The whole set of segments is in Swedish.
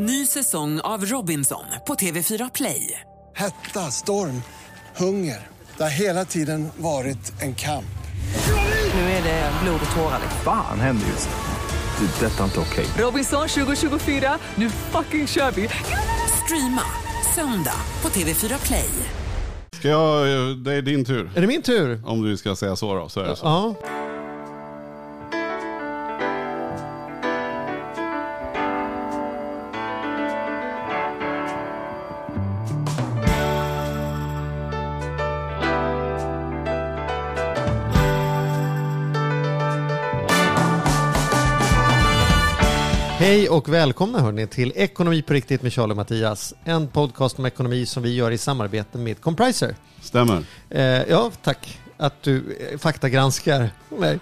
Ny säsong av Robinson på TV4 Play. Hetta, storm, hunger. Det har hela tiden varit en kamp. Nu är det blod och tårar. Fan händer just nu. Det. Detta är inte okej. Robinson 2024, nu fucking kör vi! Streama söndag på TV4 Play. Ska jag, det är din tur. Är det min tur? Om du ska säga så då, så är det så. Ja. Hej och välkomna hörni till Ekonomi på riktigt med Charlie och Mattias. En podcast om ekonomi som vi gör i samarbete med Compriser. Stämmer. Eh, ja, tack att du eh, faktagranskar mig.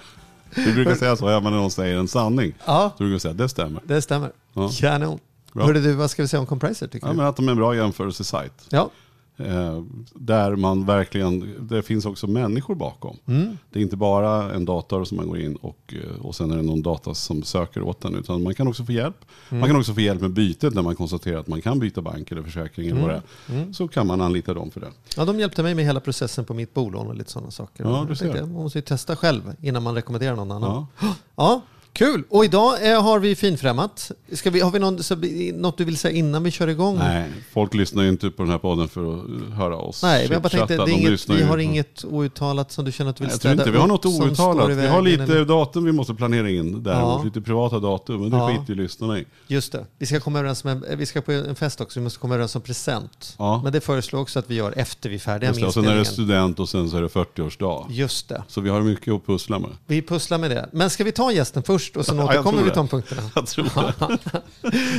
Du brukar säga så, men när någon säger en sanning. Ja, Så brukar du säga, det stämmer. det stämmer. Ja. Kanon. Bra. Hörde du, vad ska vi säga om Compriser tycker Ja, du? men att de är en bra jämförelsesajt. Ja, Eh, där man verkligen, det finns också människor bakom. Mm. Det är inte bara en dator som man går in och, eh, och sen är det någon data som söker åt den. Utan man kan också få hjälp. Mm. Man kan också få hjälp med bytet när man konstaterar att man kan byta bank eller försäkring eller vad det Mm. är. Så kan man anlita dem för det. ja, de hjälpte mig med hela processen på mitt bolån och lite sådana saker. Ja, du ser. tänkte, Man måste ju testa själv innan man rekommenderar någon annan. Ja. Ja, kul. Och idag eh, har vi finfrämmat. Ska vi, har vi någon, så, något du vill säga innan vi kör igång? Nej, folk lyssnar ju inte på den här podden för att höra oss Nej, men jag bara tänkte, det är inget, vi har inget outtalat som du känner att du vill Nej, Jag tror inte vi har något outtalat. Vi har lite eller- datum vi måste planera in däremot. Ja. Lite privata datum, men det Ja. skiter ju lyssnarna i. Just det. Vi ska komma överens med, vi ska på en fest också, vi måste komma överens om present. Ja. Men det föreslår också att vi gör efter vi är färdiga Just med och sen är det inspelningen. student och sen så är det 40-årsdag. Just det. Så vi har mycket att pussla med. Vi pusslar med det. Men ska vi ta gästen först och sen Ja, återkommer tror vi till de punkterna? Jag tror det.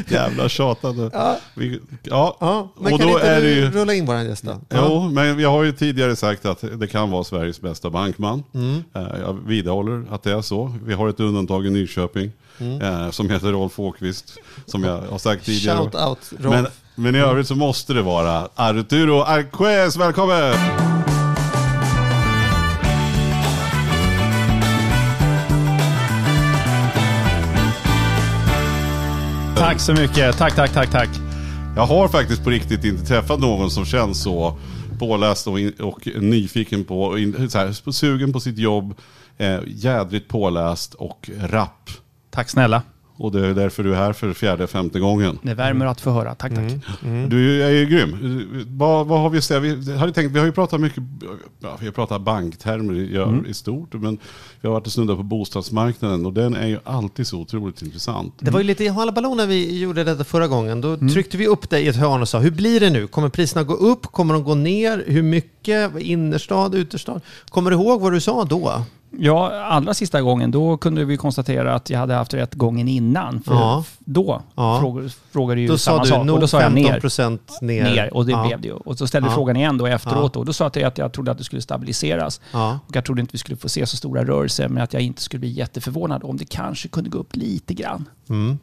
Jävla tjatande. Ja. Vi, ja. Ja, men och kan då inte är det du ju... rulla in våran gäst då? Jo, men jag har ju tidigare sagt att det kan vara Sveriges bästa bankman. Mm. Eh, Jag vidhåller att det är så. Vi har ett undantag i Nyköping Mm. eh, som heter Rolf Åkvist. Som jag har sagt tidigare. Shout out Rolf. Men, men i övrigt så måste det vara Arturo Arquez, välkommen! Tack så mycket. Tack, tack, tack, tack. Jag har faktiskt på riktigt inte träffat någon som känns så påläst och, in, och nyfiken på, och in, så här, sugen på sitt jobb, eh, jädrigt påläst och rapp. Tack snälla. Och det är därför du är här för fjärde, femte gången. Det värmer att få höra. Tack, tack. Du är ju grym. Vad, vad har vi att säga? Vi, hade tänkt, vi har ju pratat mycket, ja, vi har pratat banktermer i, i stort, men vi har varit och snuddat på bostadsmarknaden och den är ju alltid så otroligt intressant. Det var ju lite i när vi gjorde detta förra gången. Då tryckte vi upp dig i ett hörn och sa, hur blir det nu? Kommer priserna gå upp? Kommer de gå ner? Hur mycket? Innerstad? Uterstad? Kommer du ihåg vad du sa då? Ja, allra sista gången, då kunde vi konstatera att jag hade haft rätt gången innan. För Ja. Då Ja. frågade, frågade ju Då samma sa du sak. och då sa jag 15 ner. ner. Ner, och det ja. blev det ju. Och så ställde Ja. frågan igen då efteråt. Ja. Då, sa jag till att jag trodde att det skulle stabiliseras. Och jag trodde inte vi skulle få se så stora rörelser, men att jag inte skulle bli jätteförvånad om det kanske kunde gå upp lite grann. Mm.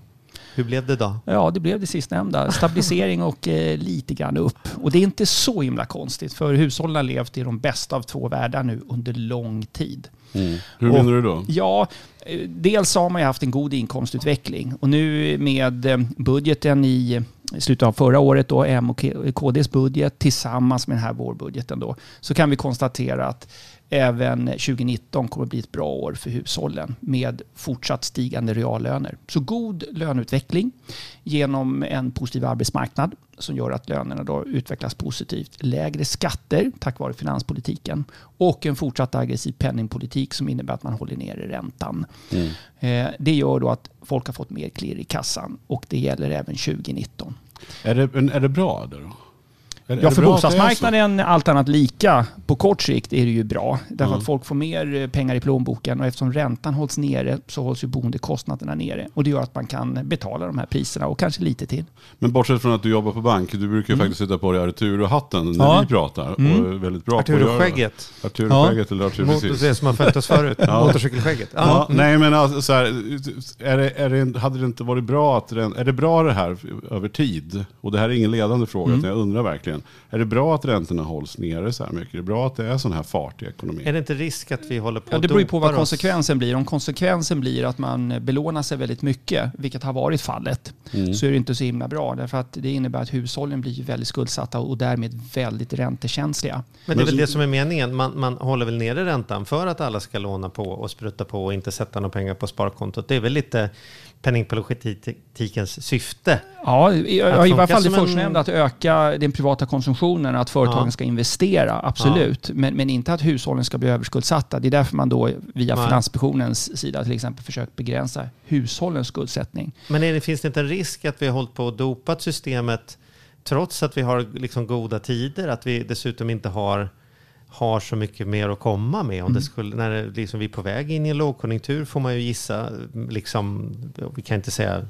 Hur blev det då? Ja, det blev det sistnämnda. Stabilisering och eh, lite grann upp. Och det är inte så himla konstigt, för hushållen har levt i de bästa av två världar nu under lång tid. Mm. Hur menar du då? Ja, eh, dels har man ju haft en god inkomstutveckling och nu med eh, budgeten i slutet av förra året, då, M och KDs budget tillsammans med den här vårbudgeten då, så kan vi konstatera att även 2019 kommer att bli ett bra år för hushållen med fortsatt stigande reallöner. Så god löneutveckling genom en positiv arbetsmarknad som gör att lönerna då utvecklas positivt. Lägre skatter tack vare finanspolitiken och en fortsatt aggressiv penningpolitik som innebär att man håller nere räntan. Mm. Eh, Det gör då att folk har fått mer klirr i kassan och det gäller även 2019. Är det, är det bra då? Ja, för bostadsmarknaden, allt annat lika, på kort sikt är det ju bra. Därför Mm. att folk får mer eh, pengar i plånboken och eftersom räntan hålls nere så hålls ju boendekostnaderna nere. Och det gör att man kan betala de här priserna och kanske lite till. Men bortsett från att du jobbar på bank, du brukar ju faktiskt sätta på dig Arturo-hatten när Ja. vi pratar. Och Mm. är väldigt bra. Arturo-skägget. Arturo-skägget eller Arturo Mot precis. det som har fötts förut. Ja. Motorcykelskägget. Ja, Ja. Mm. Nej men alltså, så här, är det, är det, hade det inte varit bra att, är det bra det här över tid? Och det här är ingen ledande fråga, Mm. utan jag undrar verkligen. Egentligen? Är det bra att räntorna hålls nere så här mycket? Är det bra att det är sån här fart i ekonomin? Är det inte risk att vi håller på Ja, att det beror ju på vad oss? konsekvensen blir. Om konsekvensen blir att man belånar sig väldigt mycket, vilket har varit fallet, Mm. så är det inte så himla bra. Därför att det innebär att hushållen blir väldigt skuldsatta och därmed väldigt räntekänsliga. Men det är väl det som är meningen. Man, man håller väl nere räntan för att alla ska låna på och spruta på och inte sätta några pengar på sparkontot. Det är väl lite penningpolitikens syfte. Ja, i, i varje fall det förstnämnda, att öka den privata konsumtionen, att företagen Ja. ska investera, absolut. Men, men inte att hushållen ska bli överskuldsatta. Det är därför man då via Nej. Finansinspektionens sida till exempel försökt begränsa hushållens skuldsättning. Men är det, finns det inte en risk att vi har hållit på och dopat systemet trots att vi har liksom goda tider? Att vi dessutom inte har, har så mycket mer att komma med? Om det skulle, när det, liksom vi är på väg in i en lågkonjunktur får man ju gissa, liksom, vi kan inte säga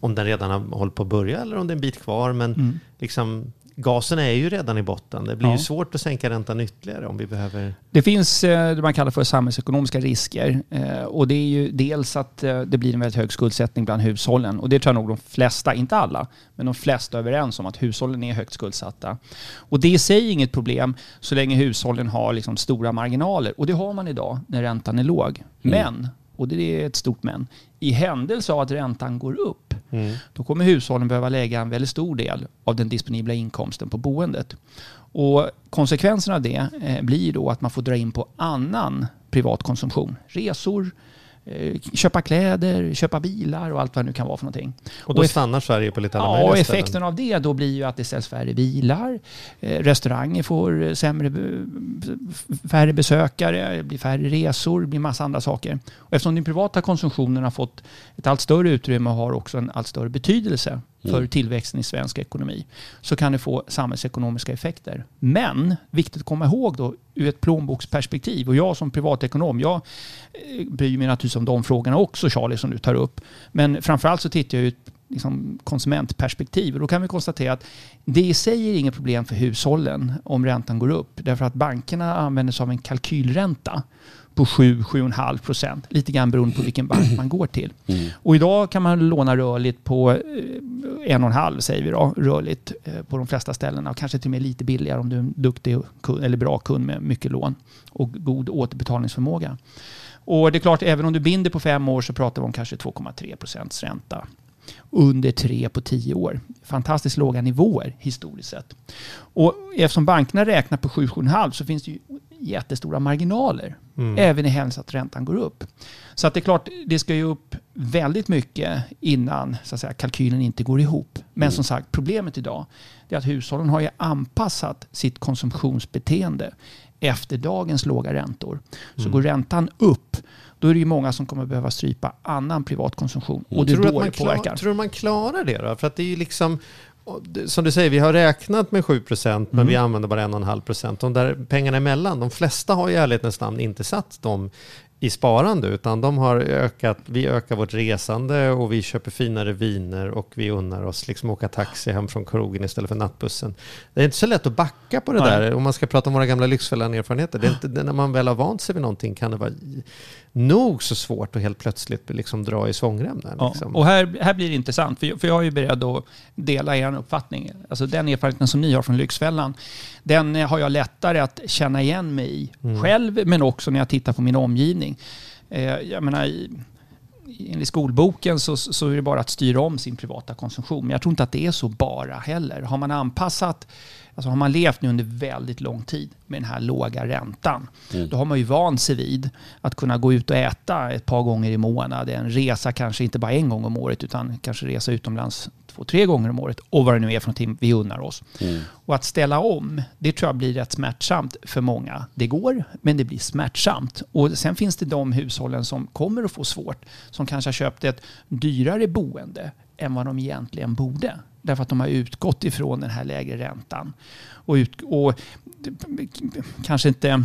om den redan har hållit på att börja eller om det är en bit kvar. Men liksom, gasen är ju redan i botten. Det blir Ja. ju svårt att sänka räntan ytterligare om vi behöver... Det finns eh, det man kallar för samhällsekonomiska risker. Eh, och det är ju dels att eh, det blir en väldigt hög skuldsättning bland hushållen. Och det tror jag nog de flesta, inte alla, men de flesta är överens om att hushållen är högt skuldsatta. Och det är i sig inget problem så länge hushållen har liksom stora marginaler. Och det har man idag när räntan är låg. Men, och det är ett stort men, i händelse av att räntan går upp, då kommer hushållen behöva lägga en väldigt stor del av den disponibla inkomsten på boendet. Och konsekvensen av det eh, blir då att man får dra in på annan privat konsumtion. Resor, köpa kläder, köpa bilar och allt vad det nu kan vara för någonting. Och då eff- stannar Sverige på lite alla Ja, och ställen. effekten av det då blir ju att det säljs färre bilar, eh, restauranger får eh, sämre, färre besökare, det blir färre resor, det blir massa andra saker. Och eftersom den privata konsumtionen har fått ett allt större utrymme och har också en allt större betydelse för tillväxten i svensk ekonomi så kan det få samhällsekonomiska effekter. Men viktigt att komma ihåg då ur ett plånboksperspektiv och jag som privatekonom, jag eh, bryr mig naturligtvis om de frågorna också Charlie som du tar upp. Men framförallt så tittar jag ett liksom, konsumentperspektiv och då kan vi konstatera att det i sig är inget problem för hushållen om räntan går upp därför att bankerna använder sig av en kalkylränta på 7-7,5 procent. Lite grann beroende på vilken bank man går till. Och idag kan man låna rörligt på eh, 1,5 säger vi då, rörligt eh, på de flesta ställena och kanske till och med lite billigare om du är en duktig kund, eller bra kund med mycket lån och god återbetalningsförmåga. Och det är klart, även om du binder på fem år så pratar vi om kanske 2,3 procents ränta. Under 3 på 10 år. Fantastiskt låga nivåer historiskt sett. Och eftersom bankerna räknar på 7-7,5 så finns det ju jättestora marginaler. Även i händelse att räntan går upp. Så att det är klart, det ska ju upp väldigt mycket innan så att säga, kalkylen inte går ihop. Men som sagt, problemet idag är att hushållen har ju anpassat sitt konsumtionsbeteende efter dagens låga räntor. Så går räntan upp, då är det ju många som kommer behöva strypa annan privat konsumtion. Och det är tror, då man det påverkar. klar, tror du man klarar det då? För att det är ju liksom, som du säger, vi har räknat med 7% men Mm. vi använder bara 1,5%. De där pengarna emellan, de flesta har i ärlighetens namn inte satt dem i sparande utan de har ökat, vi ökar vårt resande och vi köper finare viner och vi unnar oss liksom åka taxi hem från krogen istället för nattbussen. Det är inte så lätt att backa på det Nej. där om man ska prata om våra gamla Lyxfällan-erfarenheter. Det är inte, det, när man väl har vant sig vid någonting kan det vara nog så svårt att helt plötsligt liksom dra i svångremmen. Ja, Liksom. och här, här blir det intressant, för jag, för jag är ju beredd att dela er uppfattning. Alltså den erfarenheten som ni har från Lyxfällan, den eh, har jag lättare att känna igen mig i själv, men också när jag tittar på min omgivning. Eh, jag menar, i, enligt skolboken så, så är det bara att styra om sin privata konsumtion. Men jag tror inte att det är så bara heller. Har man anpassat, alltså har man levt nu under väldigt lång tid med den här låga räntan, då har man ju vant sig vid att kunna gå ut och äta ett par gånger i månaden. Resa kanske inte bara en gång om året utan kanske resa utomlands två, tre gånger om året och vad det nu är för någonting vi unnar oss. Och att ställa om, det tror jag blir rätt smärtsamt för många. Det går, men det blir smärtsamt. Och sen finns det de hushållen som kommer att få svårt, som kanske har köpt ett dyrare boende än vad de egentligen borde. Därför att de har utgått ifrån den här lägre räntan. Och, ut, och kanske inte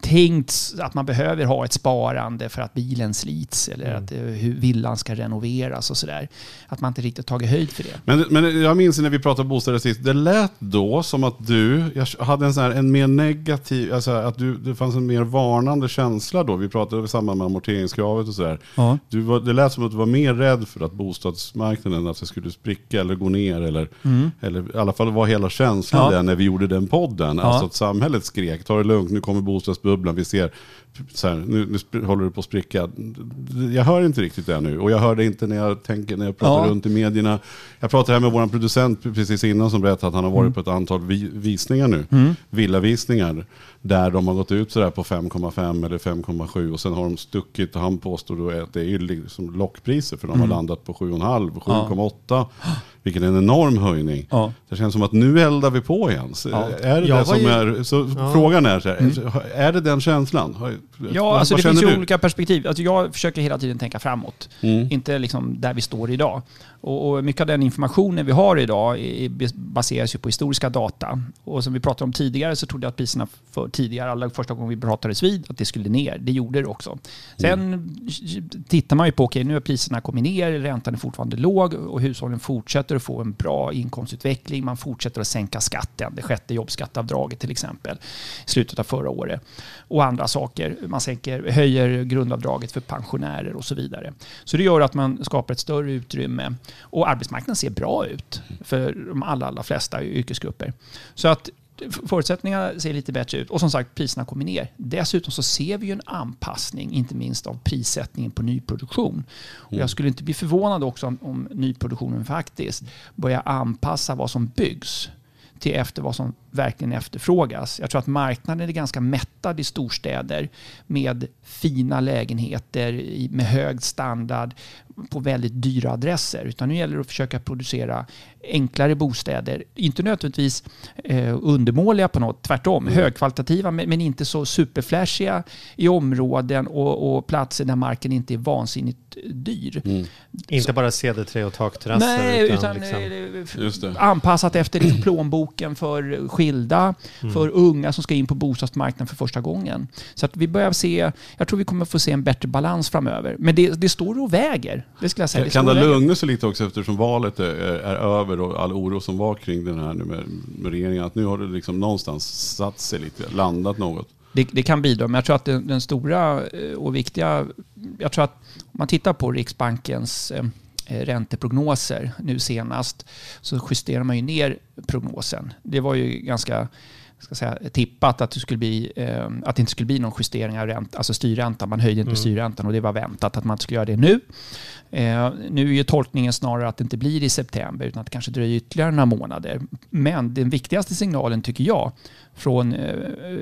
tänkt att man behöver ha ett sparande för att bilen slits eller Mm. att eh, hur villan ska renoveras och sådär. Att man inte riktigt tagit höjd för det. Men, men jag minns när vi pratade bostäder sist, det lät då som att du jag hade en, sån här, en mer negativ, alltså att du, det fanns en mer varnande känsla då. Vi pratade i samband med amorteringskravet och sådär. Ja. Du var, det lät som att du var mer rädd för att bostadsmarknaden det skulle spricka eller gå ner. Eller, eller i alla fall var hela känslan Mm. Ja. där när vi gjorde den podden. Ja. Alltså att samhället skrek, ta det lugnt, nu kommer bostadsbubblan, vi ser, så här, nu, nu håller det på att spricka. Jag hör inte riktigt det nu. Och jag hör det inte när jag tänker, när jag pratar Ja. runt i medierna. Jag pratade här med vår producent precis innan som berättade att han har varit på ett antal vi, visningar nu. Villavisningar. Där de har gått ut sådär på 5,5 eller 5,7 och sen har de stuckit och han påstår då att det är liksom lockpriser för de har landat på 7,5 7,8. Vilken en enorm höjning. Ja. Det känns som att nu eldar vi på igen. Så Ja. Är det Jag det var som ju- är, så Frågan är så här, är det den känslan? Ja, vad- alltså vad det finns ju olika perspektiv. Alltså jag försöker hela tiden tänka framåt. Mm. Inte liksom där vi står idag. Och, och mycket av den informationen vi har idag är, baseras ju på historiska data. Och som vi pratade om tidigare så trodde jag att priserna för tidigare, alla första gången vi pratades vid, att det skulle ner. Det gjorde det också. Sen tittar man ju på, okej nu har priserna kommit ner, räntan är fortfarande låg och hushållen fortsätter att få en bra inkomstutveckling. Man fortsätter att sänka skatten, det sjätte jobbskatteavdraget till exempel, i slutet av förra året. Och andra saker. Man sänker, höjer grundavdraget för pensionärer och så vidare. Så det gör att man skapar ett större utrymme. Och arbetsmarknaden ser bra ut för de allra, allra flesta yrkesgrupper. Så att förutsättningarna ser lite bättre ut. Och som sagt, priserna kommer ner. Dessutom så ser vi ju en anpassning, inte minst av prissättningen på nyproduktion. Och jag skulle inte bli förvånad också om, om nyproduktionen faktiskt börjar anpassa vad som byggs till efter vad som verkligen efterfrågas. Jag tror att marknaden är ganska mättad i storstäder med fina lägenheter med hög standard på väldigt dyra adresser. Utan nu gäller det att försöka producera enklare bostäder. Inte nödvändigtvis eh, undermåliga på något, tvärtom. Högkvalitativa men, men inte så superflashiga i områden och, och platser där marken inte är vansinnigt dyr. Inte bara CD3 och takterrasser. Nej, utan, liksom, eh, Just det. anpassat efter liksom plånboken för skilda, Mm. för unga som ska in på bostadsmarknaden för första gången. Så att vi börjar se, jag tror vi kommer få se en bättre balans framöver. Men det, det står och väger, det skulle jag säga. Kan, Det kan det lugna sig lite också eftersom valet är, är över och all oro som var kring den här nu med, med regeringen. Att nu har det liksom någonstans satt sig lite, landat något. Det, det kan bidra, men jag tror att den, den stora eh, och viktiga... Jag tror att om man tittar på Riksbankens eh, ränteprognoser nu senast så justerar man ju ner prognosen. Det var ju ganska ska säga, tippat att det, skulle bli, eh, att det inte skulle bli någon justering av ränt, alltså styrräntan. Man höjde inte styrräntan och det var väntat att man skulle göra det nu. Eh, nu är ju tolkningen snarare att det inte blir i september utan att det kanske dröjer ytterligare några månader. Men den viktigaste signalen tycker jag från eh,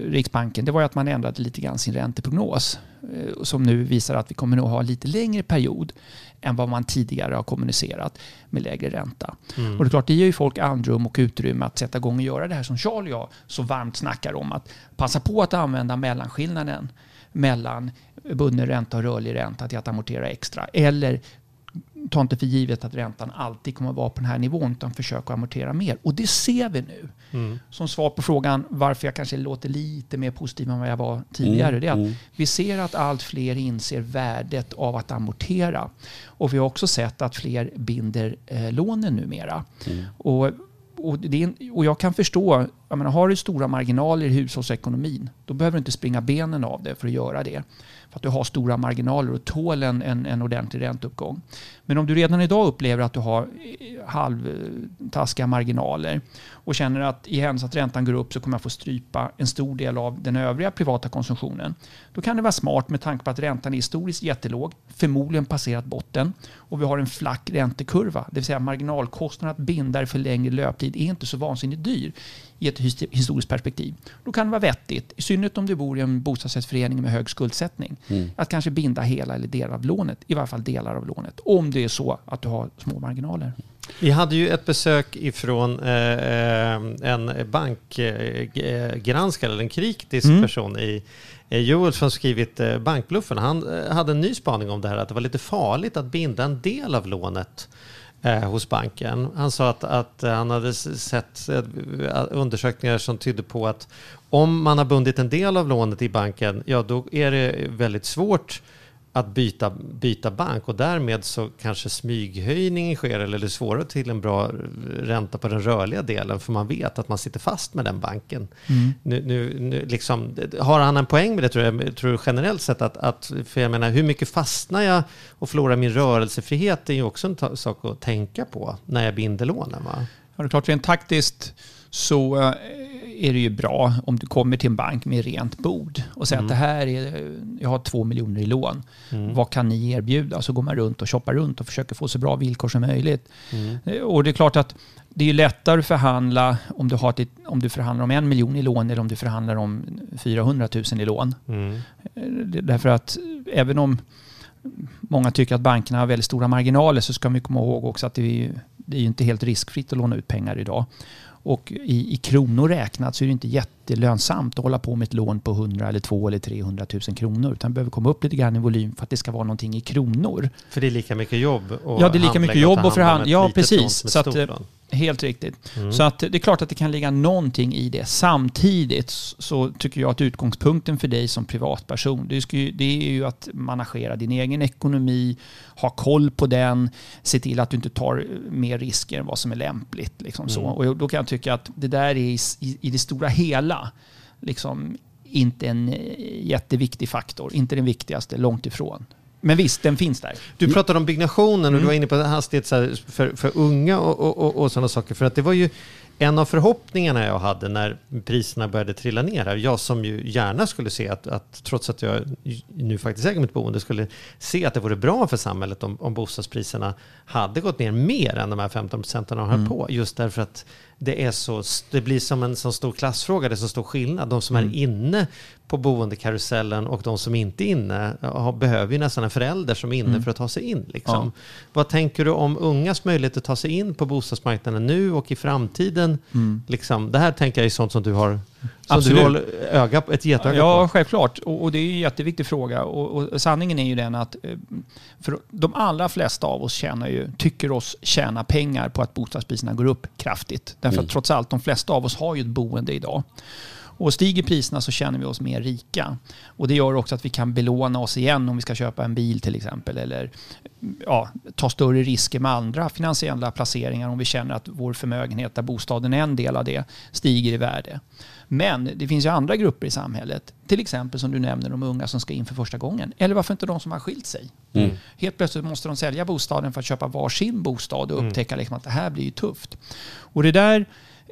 Riksbanken det var att man ändrade lite grann sin ränteprognos eh, som nu visar att vi kommer nog ha lite längre period än vad man tidigare har kommunicerat med lägre ränta. Och det är klart, det ger ju folk andrum och utrymme att sätta igång och göra det här som Charlie och jag så varmt snackar om. Att passa på att använda mellanskillnaden mellan bunden ränta och rörlig ränta till att amortera extra. Eller ta inte för givet att räntan alltid kommer att vara på den här nivån utan försök att amortera mer. Och det ser vi nu. Som svar på frågan varför jag kanske låter lite mer positiv än vad jag var tidigare. det är att vi ser att allt fler inser värdet av att amortera. Och vi har också sett att fler binder eh, lånen numera. Och, och, det och jag kan förstå, jag menar, har du stora marginaler i hushållsekonomin, då behöver du inte springa benen av det för att göra det. För att du har stora marginaler och tål en, en, en ordentlig ränteuppgång. Men om du redan idag upplever att du har eh, halvtaskiga marginaler och känner att i händelse att räntan går upp så kommer jag få strypa en stor del av den övriga privata konsumtionen. Då kan det vara smart med tanke på att räntan är historiskt jättelåg, förmodligen passerat botten och vi har en flack räntekurva. Det vill säga marginalkostnaden att binda det för längre löptid är inte så vansinnigt dyr i ett his- historiskt perspektiv. Då kan det vara vettigt, i synnerhet om du bor i en bostadsrättsförening med hög skuldsättning, att kanske binda hela eller delar av lånet, i varje fall delar av lånet, om det är så att du har små marginaler. Vi hade ju ett besök ifrån eh, eh, en bankgranskare, eller en kritisk Mm. person i Joel som skrivit eh, Bankbluffen. Han eh, hade en ny spaning om det här, att det var lite farligt att binda en del av lånet Eh, hos banken. Han sa att, att eh, han hade sett eh, undersökningar som tydde på att om man har bundit en del av lånet i banken, ja då är det väldigt svårt att byta, byta bank och därmed så kanske smyghöjningen sker eller det är svårare till en bra ränta på den rörliga delen för man vet att man sitter fast med den banken. Nu, nu, nu liksom, har han en poäng med det tror jag, tror generellt sett att, att, för jag menar hur mycket fastnar jag och förlorar min rörelsefrihet är ju också en sak att tänka på när jag binder lånen va? Ja, det är klart, rent taktiskt så eh, är det ju bra om du kommer till en bank med rent bord och säger att det här är, jag har två miljoner i lån. Vad kan ni erbjuda? Så går man runt och shoppar runt och försöker få så bra villkor som möjligt. Eh, Och det är klart att det är lättare att förhandla om du, har ett, om du förhandlar om en miljon i lån eller om du förhandlar om 400 000 i lån. Eh, det- Därför att även om många tycker att bankerna har väldigt stora marginaler så ska man komma ihåg också att det är, ju- det är inte helt riskfritt att låna ut pengar idag. Och i, i kronor räknat så är det inte jättelönsamt att hålla på med ett lån på 100 eller 2 eller 300 000 kronor. Utan behöver komma upp lite grann i volym för att det ska vara någonting i kronor. För det är lika mycket jobb att Ja, det är lika mycket jobb och förhandla. Ja, precis. Så att, eh. Helt riktigt. Mm. Så att det är klart att det kan ligga någonting i det. Samtidigt så tycker jag att utgångspunkten för dig som privatperson, det, ju, det är ju att managera din egen ekonomi, ha koll på den, se till att du inte tar mer risker än vad som är lämpligt. Liksom så. Och då kan jag tycka att det där är i, i, i det stora hela liksom inte en eh, jätteviktig faktor. Inte den viktigaste, långt ifrån. Men visst, den finns där. Du pratade om byggnationen Mm. och du var inne på hastighet för, för unga och, och, och, och sådana saker. För att det var ju en av förhoppningarna jag hade när priserna började trilla ner. här. Jag som ju gärna skulle se att, att trots att jag nu faktiskt äger mitt boende, skulle se att det vore bra för samhället om, om bostadspriserna hade gått ner mer än de här 15 procenten de höll Mm. på. Just därför att det, är så, det blir som en så stor klassfråga, det är så stor skillnad. De som Mm. är inne på boendekarusellen och de som inte är inne har, behöver ju nästan en förälder som är inne Mm. för att ta sig in. Liksom. Ja. Vad tänker du om ungas möjlighet att ta sig in på bostadsmarknaden nu och i framtiden? Liksom, det här tänker jag är sånt som du har som du håller öga, ett getöga Ja, på. självklart. Och, och det är en jätteviktig fråga. Och, och sanningen är ju den att eh, för de allra flesta av oss tjänar ju, tycker oss tjäna pengar på att bostadspriserna går upp kraftigt. Därför att trots allt, de flesta av oss har ju ett boende idag. Och stiger priserna så känner vi oss mer rika. Och det gör också att vi kan belåna oss igen om vi ska köpa en bil till exempel. Eller ja, ta större risker med andra finansiella placeringar om vi känner att vår förmögenhet, där bostaden är en del av det, stiger i värde. Men det finns ju andra grupper i samhället, till exempel som du nämner de unga som ska in för första gången. Eller varför inte de som har skilt sig? Helt plötsligt måste de sälja bostaden för att köpa varsin bostad och upptäcka liksom att det här blir ju tufft. Och det där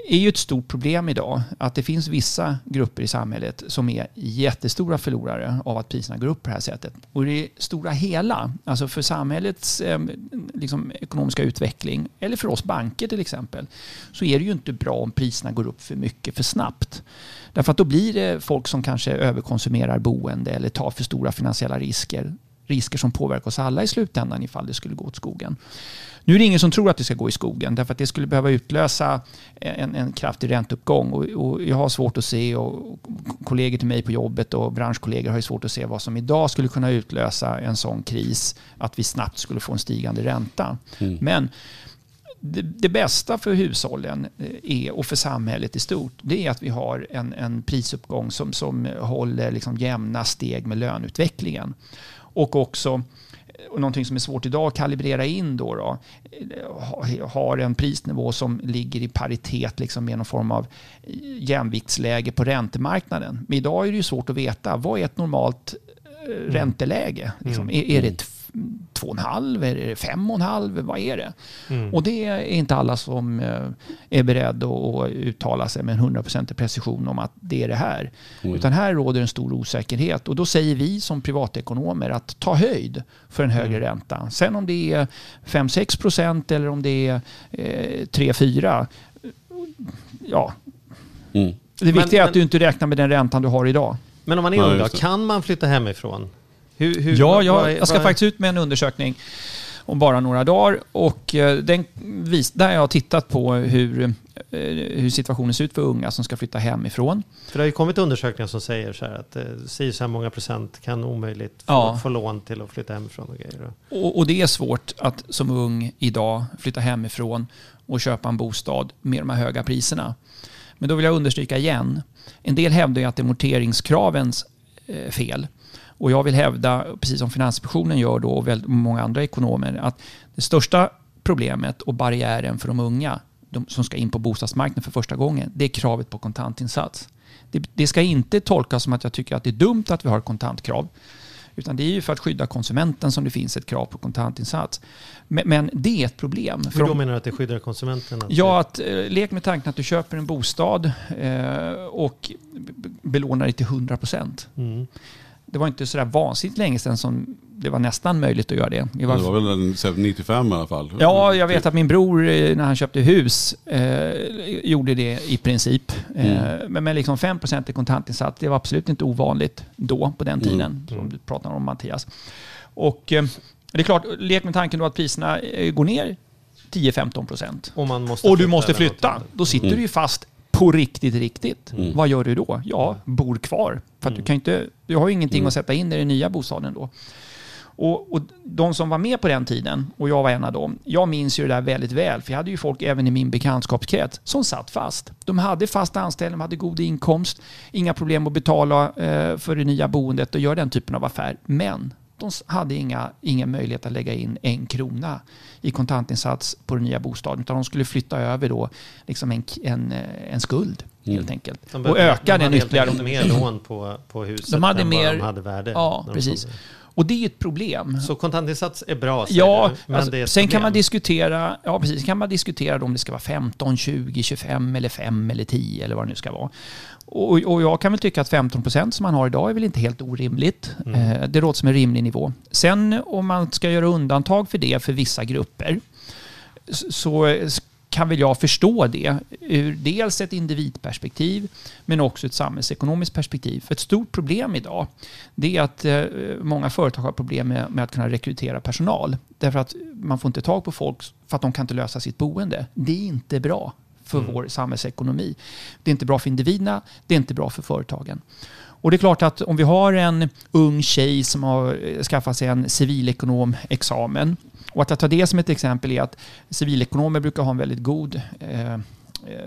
är ju ett stort problem idag, att det finns vissa grupper i samhället som är jättestora förlorare av att priserna går upp på det här sättet. Och i det stora hela, alltså för samhällets eh, liksom, ekonomiska utveckling, eller för oss banker till exempel, så är det ju inte bra om priserna går upp för mycket för snabbt. Därför att då blir det folk som kanske överkonsumerar boende eller tar för stora finansiella risker. Risker som påverkar oss alla i slutändan ifall det skulle gå åt skogen. Nu är det ingen som tror att det ska gå i skogen därför att det skulle behöva utlösa en, en kraftig ränteuppgång. Och, och jag har svårt att se och, kollegor till mig på jobbet och branschkollegor har ju svårt att se vad som idag skulle kunna utlösa en sån kris att vi snabbt skulle få en stigande ränta. Men det, det bästa för hushållen eh, är, och för samhället i stort, det är att vi har en, en prisuppgång som, som håller liksom jämna steg med löneutvecklingen. Och också och någonting som är svårt idag att kalibrera in då, då ha- har en prisnivå som ligger i paritet liksom med någon form av jämviktsläge på räntemarknaden. Men idag är det ju svårt att veta vad är ett normalt eh, ränteläge. Liksom. Är, är det f- två och en halv? Är det fem och en halv? Vad är det? Och det är inte alla som eh, är beredda att uttala sig med en 100% precision om att det är det här. Utan här råder en stor osäkerhet. Och då säger vi som privatekonomer att ta höjd för en högre ränta. Sen om det är 5-6% eller om det är eh, 3-4. Ja, Mm. det viktiga är men- att du inte räknar med den räntan du har idag. Men om man är ung kan man flytta hemifrån? Hur, hur, Ja, jag, jag ska faktiskt ut med en undersökning. om bara några dagar. Och eh, den vis, där har jag tittat på hur, eh, hur situationen ser ut för unga som ska flytta hemifrån. För det har ju kommit undersökningar som säger så här att eh, si så här många procent kan omöjligt få, Ja. få lån till att flytta hemifrån och grejer. Och, och det är svårt att som ung idag flytta hemifrån och köpa en bostad med de här höga priserna. Men då vill jag understryka igen. En del hävdar ju att det är amorteringskravens fel. Och jag vill hävda, precis som Finansinspektionen gör då och väldigt många andra ekonomer, att det största problemet och barriären för de unga de som ska in på bostadsmarknaden för första gången, det är kravet på kontantinsats. Det, det ska inte tolkas som att jag tycker att det är dumt att vi har kontantkrav. Utan det är ju för att skydda konsumenten som det finns ett krav på kontantinsats. Men, men det är ett problem. Hur då menar du att det skyddar konsumenten? Ja, att eh, lek med tanken att du köper en bostad eh, och belånar dig till 100 procent. Mm. Det var inte sådär vansinnigt länge sedan som det var nästan möjligt att göra det. Det varje var väl en, så här 95 i alla fall. Ja, jag vet att min bror eh, när han köpte hus eh, gjorde det i princip. Eh, men med liksom 5% i kontantinsats, det var absolut inte ovanligt då på den tiden, som du pratar om Mattias. Och eh, det är klart, lek med tanken då att priserna eh, går ner 10-15%. Och, Och du måste flytta. Då sitter du ju fast på riktigt, riktigt. Vad gör du då? Ja, bor kvar. För att du kan inte, du har ju ingenting att sätta in i den nya bostaden då. Och, och de som var med på den tiden, och jag var en av dem, jag minns ju det där väldigt väl. För jag hade ju folk även i min bekantskapskrets som satt fast. De hade fast anställning, de hade god inkomst, inga problem att betala eh, för det nya boendet och göra den typen av affär. Men de s- hade inga, ingen möjlighet att lägga in en krona i kontantinsats på den nya bostaden. Utan de skulle flytta över då liksom en, en, eh, en skuld helt enkelt. De och öka de den hade ytterligare. enkelt mer lån på, på huset De hade än vad mer- de hade värde. Ja, de precis. Och det är ju ett problem. Så kontantinsats är bra, Ja, du, alltså, sen kan man diskutera, ja precis, kan man diskutera om det ska vara 15, 20, 25 eller 5 eller 10 eller vad det nu ska vara. Och, och jag kan väl tycka att 15 procent som man har idag är väl inte helt orimligt. Eh, det låter som en rimlig nivå. Sen om man ska göra undantag för det för vissa grupper så s- kan väl jag förstå det ur dels ett individperspektiv men också ett samhällsekonomiskt perspektiv. För ett stort problem idag det är att eh, många företag har problem med, med att kunna rekrytera personal. Därför att man får inte tag på folk för att de kan inte lösa sitt boende. Det är inte bra för vår samhällsekonomi. Det är inte bra för individerna, det är inte bra för företagen. Och det är klart att om vi har en ung tjej som har skaffat sig en civilekonomexamen och att jag tar det som ett exempel är att civilekonomer brukar ha en väldigt god eh, eh,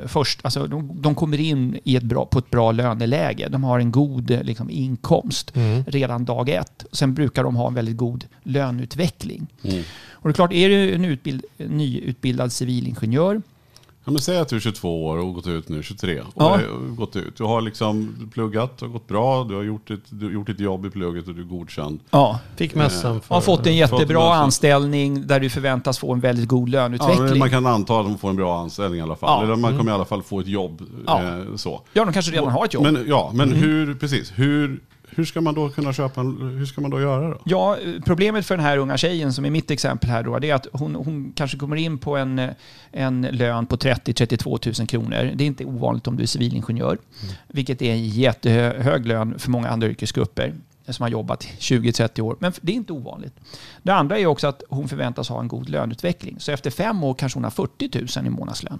först, alltså de, de kommer in i ett bra, på ett bra löneläge. De har en god eh, liksom, inkomst redan dag ett. Sen brukar de ha en väldigt god löneutveckling. Och det är klart, är du en utbild, nyutbildad civilingenjör Ja, men säg att du är 22 år och gått ut nu, 23. Och Ja. har gått ut. Du har liksom pluggat, har gått bra, du har gjort ett, du har gjort ett jobb i plugget och du är godkänd. ja, Fick mössan för... har fått en Fått jättebra lösen. anställning där du förväntas få en väldigt god Ja, löneutveckling. Ja, man kan anta att de får en bra anställning i alla fall. Ja. Eller man kommer i alla fall få ett jobb. Ja. Eh, så. de kanske redan har ett jobb. Men, ja, men hur, precis, hur, hur ska man då kunna köpa, hur ska man då göra då? Ja, problemet för den här unga tjejen som är mitt exempel här då, det är att hon, hon kanske kommer in på en, en lön på 30-32 000 kronor. Det är inte ovanligt om du är civilingenjör, vilket är en jättehög lön för många andra yrkesgrupper som har jobbat 20-30 år. Men det är inte ovanligt. Det andra är också att hon förväntas ha en god löneutveckling. Så efter fem år kanske hon har 40 000 i månadslön.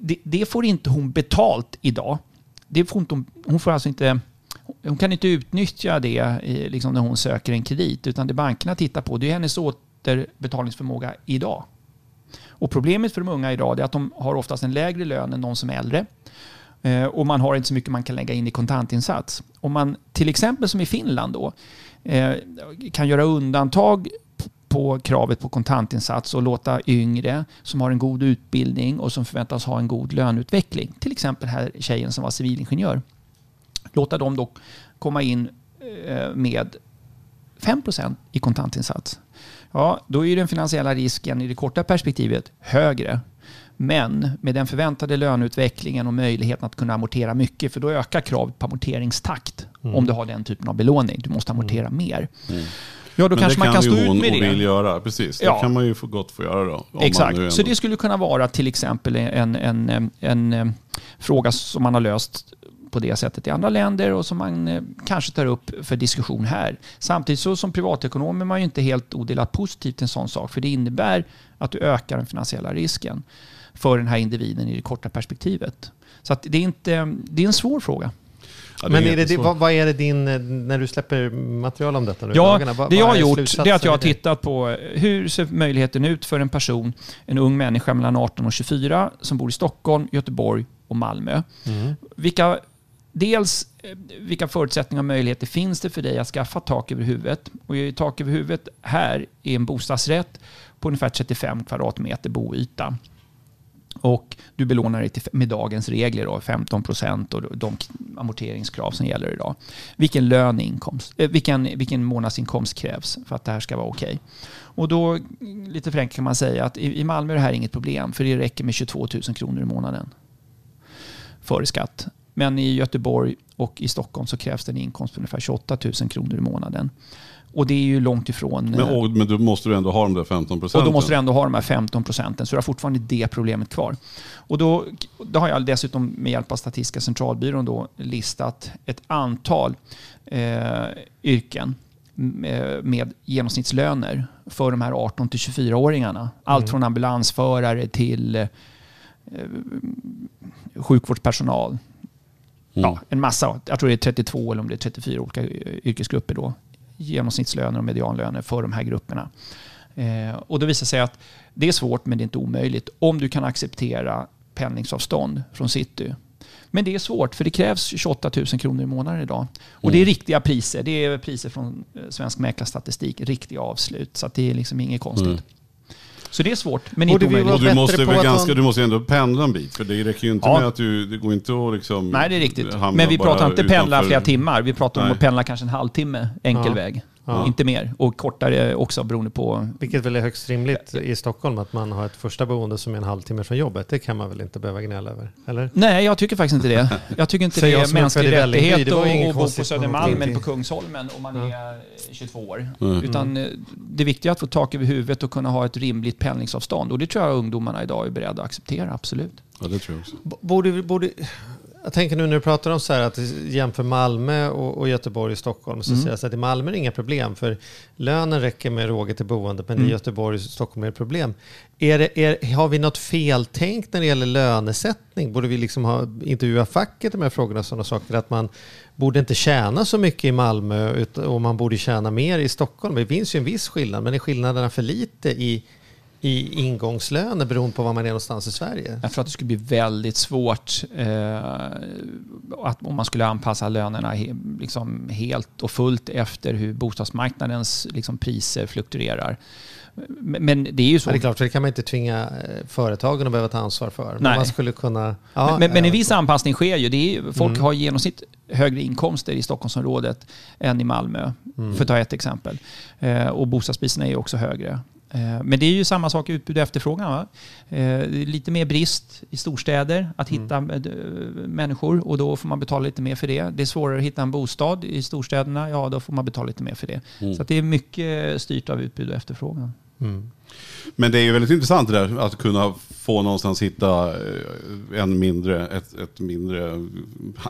Det, det får inte hon betalt idag. Det får inte hon, hon får alltså inte hon kan inte utnyttja det liksom när hon söker en kredit, utan det bankerna tittar på det är hennes återbetalningsförmåga idag. Och problemet för de unga idag är att de har oftast en lägre lön än de som är äldre. Eh, och man har inte så mycket man kan lägga in i kontantinsats. Om man till exempel som i Finland då eh, kan göra undantag på kravet på kontantinsats och låta yngre som har en god utbildning och som förväntas ha en god löneutveckling, till exempel här tjejen som var civilingenjör, låta dem då komma in eh, med 5% i kontantinsats. Ja, då är den finansiella risken i det korta perspektivet högre. Men med den förväntade löneutvecklingen och möjligheten att kunna amortera mycket, för då ökar kravet på amorteringstakt om du har den typen av belåning. Du måste amortera mer. Ja, då Men kanske det man kan stå ut med det. vill göra, precis. Ja. Det kan man ju få gott få göra då. Exakt, nu så ändå- det skulle kunna vara till exempel en, en, en, en, en fråga som man har löst på det sättet i andra länder och som man eh, kanske tar upp för diskussion här. Samtidigt så som privatekonom är man ju inte helt odelat positiv till en sån sak för det innebär att du ökar den finansiella risken för den här individen i det korta perspektivet. Så att det, är inte, det är en svår fråga. Ja, Men är det, vad, vad är det din, eh, när du släpper material om detta nu Ja, dagarna, vad- det jag har är gjort det är att jag har tittat på hur ser möjligheten ut för en person, en ung människa mellan 18 och 24 som bor i Stockholm, Göteborg och Malmö. Mm. Vilka, dels eh, vilka förutsättningar och möjligheter finns det för dig att skaffa tak över huvudet? Och tak över huvudet här är en bostadsrätt på ungefär 35 kvadratmeter boyta. Och du belånar dig till, med dagens regler, då, 15 procent och de amorteringskrav som gäller idag. Vilken, löneinkomst, eh, vilken, vilken månadsinkomst krävs för att det här ska vara okej? Och då, mm, lite förenklat kan man säga att i, i Malmö är det här inget problem, för det räcker med 22 000 kronor i månaden före skatt. Men i Göteborg och i Stockholm så krävs det en inkomst på ungefär 28 000 kronor i månaden. Och det är ju långt ifrån... Men, eh, och, men då måste du ändå ha de där 15% och procenten. då måste du ändå ha de här 15 procenten, så du har fortfarande det problemet kvar. Och då, då har jag dessutom med hjälp av Statistiska centralbyrån då listat ett antal eh, yrken med, med genomsnittslöner för de här 18 till 24-åringarna. Allt från ambulansförare till eh, sjukvårdspersonal. Ja, en massa. Jag tror det är 32 eller om det är 34 olika yrkesgrupper då. Genomsnittslöner och medianlöner för de här grupperna. Eh, och då visar sig att det är svårt men det är inte omöjligt om du kan acceptera pendlingsavstånd från city. Men det är svårt för det krävs 28 000 kronor i månaden idag. Och det är riktiga priser. Det är priser från eh, Svensk Mäklarstatistik. Riktiga avslut. Så det är liksom inget konstigt. Mm. Så det är svårt men inte omöjligt. Och du måste, väl ganska, du måste ändå pendla en bit. För det räcker ju inte Ja. med att du, det går inte att liksom... Nej, det är riktigt. Men vi pratar inte pendla flera timmar. Vi pratar om Nej. att pendla kanske en halvtimme enkel Ja. väg. Ja. Inte mer. Och kortare också beroende på... Vilket väl är högst rimligt i Stockholm att man har ett första boende som är en halvtimme från jobbet. Det kan man väl inte behöva gnälla över? Eller? Nej, jag tycker faktiskt inte det. Jag tycker inte det jag är mänsklig rättighet Det var ju att bo på Södermalm eller på Kungsholmen om man är 22 år. Mm. Utan eh, det viktiga är att få tak över huvudet och kunna ha ett rimligt pendlingsavstånd. Och det tror jag ungdomarna idag är beredda att acceptera, absolut. Ja, det tror jag också. B- Borde, vi- borde, jag tänker nu när du pratar om så här att jämför Malmö och, och Göteborg och Stockholm. Så Mm. säger jag så att i Malmö är det inga problem för lönen räcker med råge till boendet men Mm. i Göteborg och Stockholm är det problem. Är det, är, har vi något feltänkt när det gäller lönesättning? Borde vi liksom ha, intervjua facket de här frågorna och sådana saker? Att man borde inte tjäna så mycket i Malmö och man borde tjäna mer i Stockholm. Det finns ju en viss skillnad men är skillnaderna för lite i, i ingångslöner beroende på var man är någonstans i Sverige? Jag tror att det skulle bli väldigt svårt eh, att, om man skulle anpassa lönerna he, liksom helt och fullt efter hur bostadsmarknadens liksom, priser fluktuerar. Men, men det är ju så. Men det är klart, för det kan man inte tvinga eh, företagen att behöva ta ansvar för. Men Nej. man skulle kunna... Ja, men, men en viss anpassning sker ju. Ju- folk Mm. har i genomsnitt högre inkomster i Stockholmsområdet än i Malmö, Mm. för att ta ett exempel. Eh, och bostadspriserna är ju också högre. Eh, men det är ju samma sak i utbud och efterfrågan. Va? Eh, lite mer brist i storstäder att Mm. hitta eh, människor och då får man betala lite mer för det. Det är svårare att hitta en bostad i storstäderna, ja då får man betala lite mer för det. Mm. Så det är mycket styrt av utbud och efterfrågan. Mm. Men det är ju väldigt intressant det där att kunna få någonstans hitta eh, en mindre, ett, ett mindre,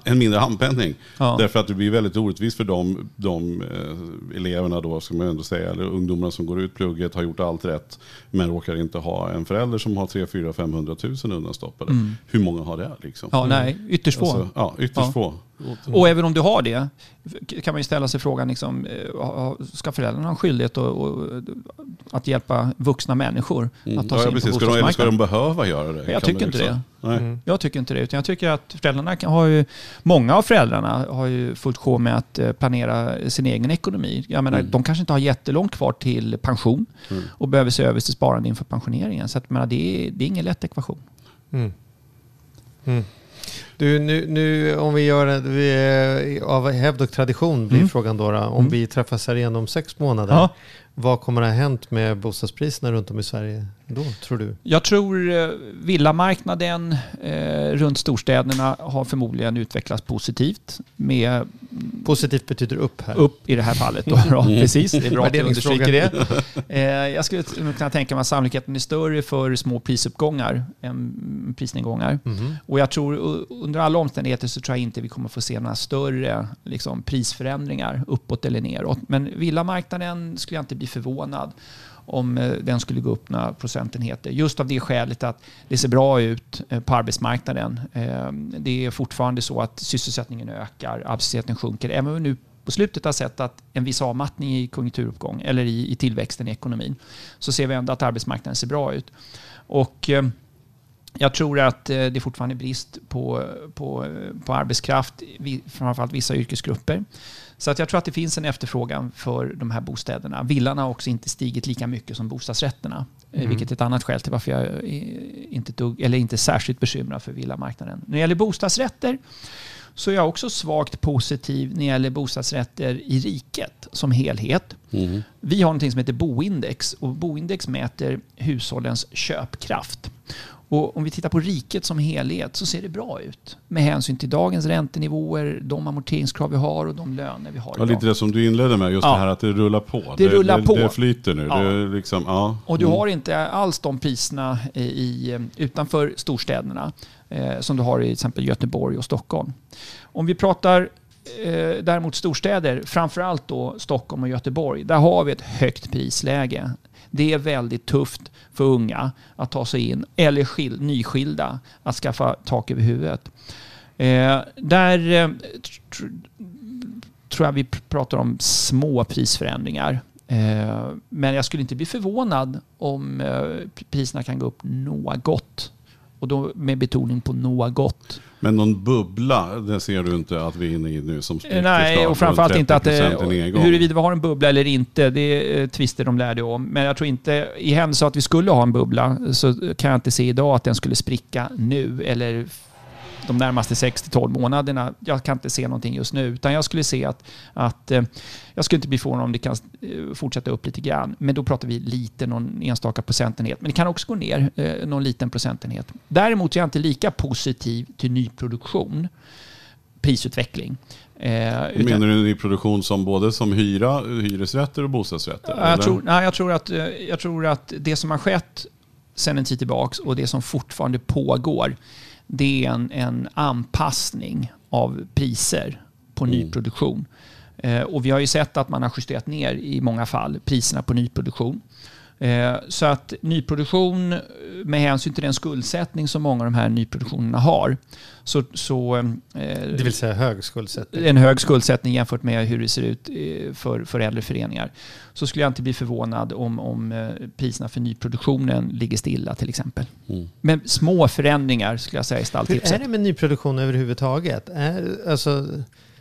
en mindre handpenning. Ja. Därför att det blir väldigt orättvist för de, de eh, eleverna då, ska man ändå säga, eller ungdomarna som går ut plugget, har gjort allt rätt, men råkar inte ha en förälder som har 3 4 500 000 undanstoppade. Hur många har det liksom? Ja, nej, ytterst få. Alltså, ja, ytterst Ja. få. Och även om du har det kan man ju ställa sig frågan, liksom, eh, ska föräldrarna ha en skyldighet att, att hjälpa vuxna människor Mm. att ta sig ja, in på precis. Ska de, ska bostadsmarknaden? de behöva göra det? Jag tycker man inte liksom- Nej. Mm. Jag tycker inte det, utan jag tycker att föräldrarna kan, har ju, många av föräldrarna har ju fullt sjå med att eh, planera sin egen ekonomi. Jag menar, Mm. de kanske inte har jättelångt kvar till pension Mm. och behöver se över sitt sparande inför pensioneringen. Så att, menar, det, är, det är ingen lätt ekvation. Mm. Mm. Du, nu, nu om vi gör det, vi, av hävd och tradition blir Mm. frågan då, då om Mm. vi träffas här igen om sex månader. Ja vad kommer att ha hänt med bostadspriserna runt om i Sverige? Då, tror du? Jag tror eh, villamarknaden eh, runt storstäderna har förmodligen utvecklats positivt med Positivt betyder upp här. upp i det här fallet. Då, då. Precis, det är bra att du understryker det. Eh, jag skulle kunna tänka mig att sannolikheten är större för små prisuppgångar än prisnedgångar. Mhm. Och jag tror under alla omständigheter så tror jag inte vi kommer få se några större liksom, prisförändringar uppåt eller neråt. Men villamarknaden skulle jag inte bli förvånad om eh, den skulle gå upp några procentenheter. Just av det skälet att det ser bra ut eh, på arbetsmarknaden. Ehm, det är fortfarande så att sysselsättningen ökar, arbetslösheten sjunker. Även om vi nu på slutet har sett att en viss avmattning i konjunkturuppgång eller i, i tillväxten i ekonomin så ser vi ändå att arbetsmarknaden ser bra ut. Och ehm, jag tror att eh, det fortfarande är brist på, på, på arbetskraft, framförallt vissa yrkesgrupper. Så att jag tror att det finns en efterfrågan för de här bostäderna. Villan har också inte stigit lika mycket som bostadsrätterna. eh, Mm. Vilket är ett annat skäl till varför jag eh, inte, tog, eller inte är särskilt bekymrad för villamarknaden. När det gäller bostadsrätter så är jag också svagt positiv när det gäller bostadsrätter i riket som helhet. Mm. Vi har något som heter boindex och boindex mäter hushållens köpkraft. Och om vi tittar på riket som helhet så ser det bra ut med hänsyn till dagens räntenivåer, de amorteringskrav vi har och de löner vi har Ja, idag. lite det som du inledde med, just Ja. det här att det rullar på. Det rullar det, på. Det flyter nu. Ja. Det liksom, ja. Och du Mm. har inte alls de priserna i, utanför storstäderna eh, som du har i till exempel Göteborg och Stockholm. Om vi pratar eh, däremot storstäder, framförallt då Stockholm och Göteborg, där har vi ett högt prisläge. Det är väldigt tufft för unga att ta sig in, eller skild, nyskilda att skaffa tak över huvudet. Eh, där eh, tr- tror jag vi pratar om små prisförändringar. Eh, Men jag skulle inte bli förvånad om eh, priserna kan gå upp något. Och då med betoning på något. Men någon bubbla, det ser du inte att vi är inne i nu som spricker Eh, Nej, och framförallt inte att det, 30% i nedgång. huruvida vi har en bubbla eller inte, det är tvister de lärde om. Men jag tror inte, i händelse att vi skulle ha en bubbla, så kan jag inte se idag att den skulle spricka nu eller de närmaste 6-12 månaderna. Jag kan inte se någonting just nu, utan jag skulle se att, att eh, jag skulle inte bli förvånad om det kan eh, fortsätta upp lite grann. Men då pratar vi lite, någon enstaka procentenhet. Men det kan också gå ner eh, någon liten procentenhet. Däremot är jag inte lika positiv till nyproduktion, prisutveckling. Eh, Menar du i produktion som både som hyra, hyresrätter och bostadsrätter? Ja, jag, eller? tror, nej, jag, tror att, jag tror att det som har skett sen en tid tillbaks och det som fortfarande pågår, det är en, en anpassning av priser på Mm. nyproduktion. Eh, och vi har ju sett att man har justerat ner i många fall priserna på nyproduktion. Eh, så att nyproduktion, med hänsyn till den skuldsättning som många av de här nyproduktionerna har, så, så eh, Det vill säga hög skuldsättning. en hög skuldsättning jämfört med hur det ser ut eh, för, för äldre föreningar. Så skulle jag inte bli förvånad om, om priserna för nyproduktionen ligger stilla till exempel. Mm. Men små förändringar skulle jag säga i Hur är stalltipset. det med nyproduktion överhuvudtaget? Är, alltså,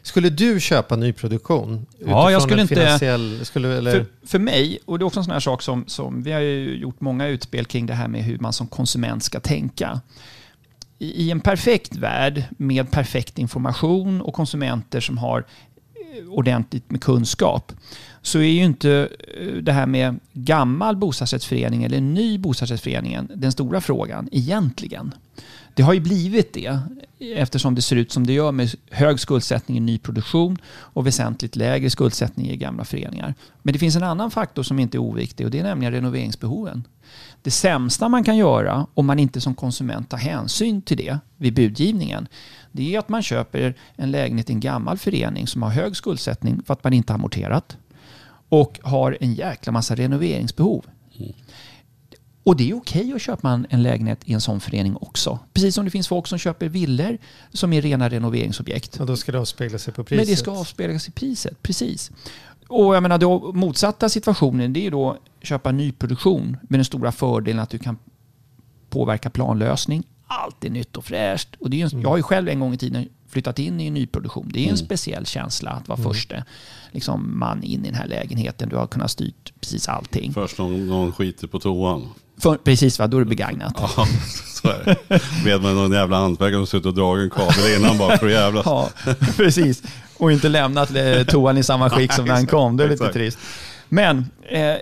skulle du köpa nyproduktion? Ja, jag skulle inte- skulle, eller, För, för mig, och det är också en sån här sak som, som vi har ju gjort många utspel kring det här med hur man som konsument ska tänka. I, I en perfekt värld med perfekt information och konsumenter som har eh, ordentligt med kunskap så är ju inte eh, det här med gammal bostadsrättsförening eller ny bostadsrättsförening den stora frågan egentligen. Det har ju blivit det eftersom det ser ut som det gör med hög skuldsättning i nyproduktion och väsentligt lägre skuldsättning i gamla föreningar. Men det finns en annan faktor som inte är oviktig och det är nämligen renoveringsbehoven. Det sämsta man kan göra om man inte som konsument tar hänsyn till det vid budgivningen det är att man köper en lägenhet i en gammal förening som har hög skuldsättning för att man inte har amorterat och har en jäkla massa renoveringsbehov. Mm. Och det är okej att köpa en, en lägenhet i en sån förening också. Precis som det finns folk som köper villor som är rena renoveringsobjekt. och då ska det avspegla sig på priset? Men det ska avspeglas i priset, precis. Och jag menar, då motsatta situationen det är då att köpa nyproduktion med den stora fördelen att du kan påverka planlösning. Allt är nytt och fräscht. Och det är en, Jag har ju själv en gång i tiden flyttat in i en nyproduktion. Det är en speciell känsla att vara första liksom, man in i den här lägenheten. Du har kunnat styrt precis allting. Först någon, någon skiter på toan. För, precis, va? då är det begagnat. Ja, så är det. Med med någon jävla hantverkare som suttit och dragit en kabel innan bara för att jävlas. Ja, precis. Och inte lämnat eh, toan i samma skick som när han kom. Det är lite trist. Men eh,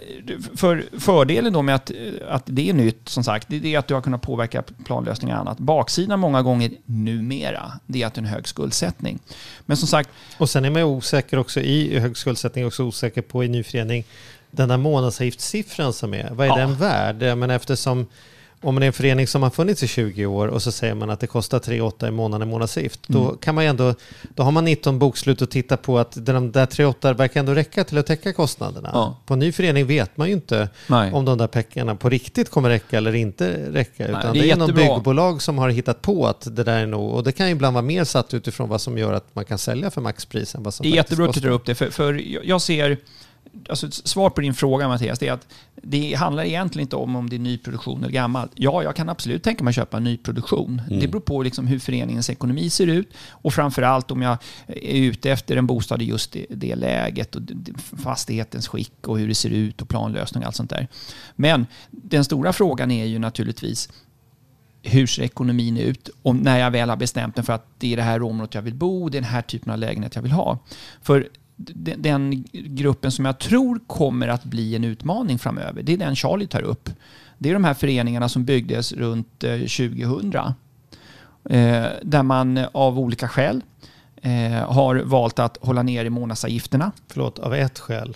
för fördelen då med att, eh, att det är nytt, som sagt, det är att du har kunnat påverka planlösningar och annat. Baksidan många gånger numera, det är att det är en hög skuldsättning. Men som sagt, Och sen är man ju osäker också i hög skuldsättning, också osäker på i nyförening, den där månadsavgiftssiffran som är, vad är Ja. den värd? Men eftersom om man är en förening som har funnits i 20 år och så säger man att det kostar 3 8 i månaden i månadsavgift, då Mm. kan man ändå, då har man 19 bokslut och titta på att de där 3 8 verkar ändå räcka till att täcka kostnaderna. Ja. På en ny förening vet man ju inte nej. om de där pengarna på riktigt kommer räcka eller inte räcka. Utan det är det är, någon byggbolag som har hittat på att det där är nog, och det kan ju ibland vara mer satt utifrån vad som gör att man kan sälja för maxpris än vad som Det är jättebra att du tar upp det, för, för jag ser... Alltså svar på din fråga Mattias, det är att det handlar egentligen inte om om det är nyproduktion eller gammalt. Ja, jag kan absolut tänka mig att köpa nyproduktion. Det beror på liksom hur föreningens ekonomi ser ut och framförallt om jag är ute efter en bostad i just det, det läget och fastighetens skick och hur det ser ut och planlösning och allt sånt där. Men den stora frågan är ju naturligtvis hur ser ekonomin ut? Och när jag väl har bestämt mig för att det är det här området jag vill bo, det är den här typen av lägenhet jag vill ha. För den gruppen som jag tror kommer att bli en utmaning framöver, det är den Charlie tar upp. Det är de här föreningarna som byggdes runt eh, 2000. Eh, där man eh, av olika skäl eh, har valt att hålla ner i månadsavgifterna. Förlåt, av ett skäl.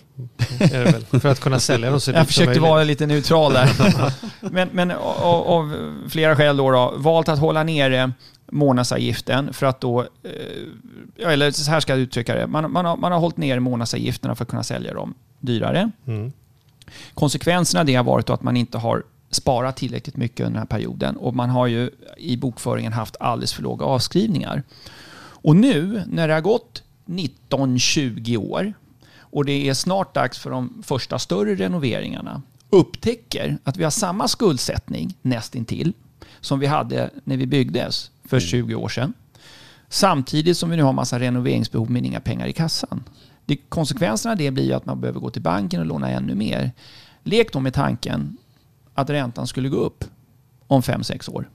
Är det väl. För att kunna sälja dem så Jag försökte vara lite neutral där. men men av, av flera skäl då, då valt att hålla nere månadsavgiften för att då, eh, eller så här ska jag uttrycka det, man, man, har, man har hållit ner månadsavgifterna för att kunna sälja dem dyrare. Mm. Konsekvenserna av det har varit att man inte har sparat tillräckligt mycket under den här perioden och man har ju i bokföringen haft alldeles för låga avskrivningar. Och nu när det har gått 19-20 år och det är snart dags för de första större renoveringarna upptäcker att vi har samma skuldsättning nästintill som vi hade när vi byggdes för 20 år sedan. Samtidigt som vi nu har massa renoveringsbehov men inga pengar i kassan. Det, konsekvenserna av det blir att man behöver gå till banken och låna ännu mer. Lek då med tanken att räntan skulle gå upp om 5-6 år.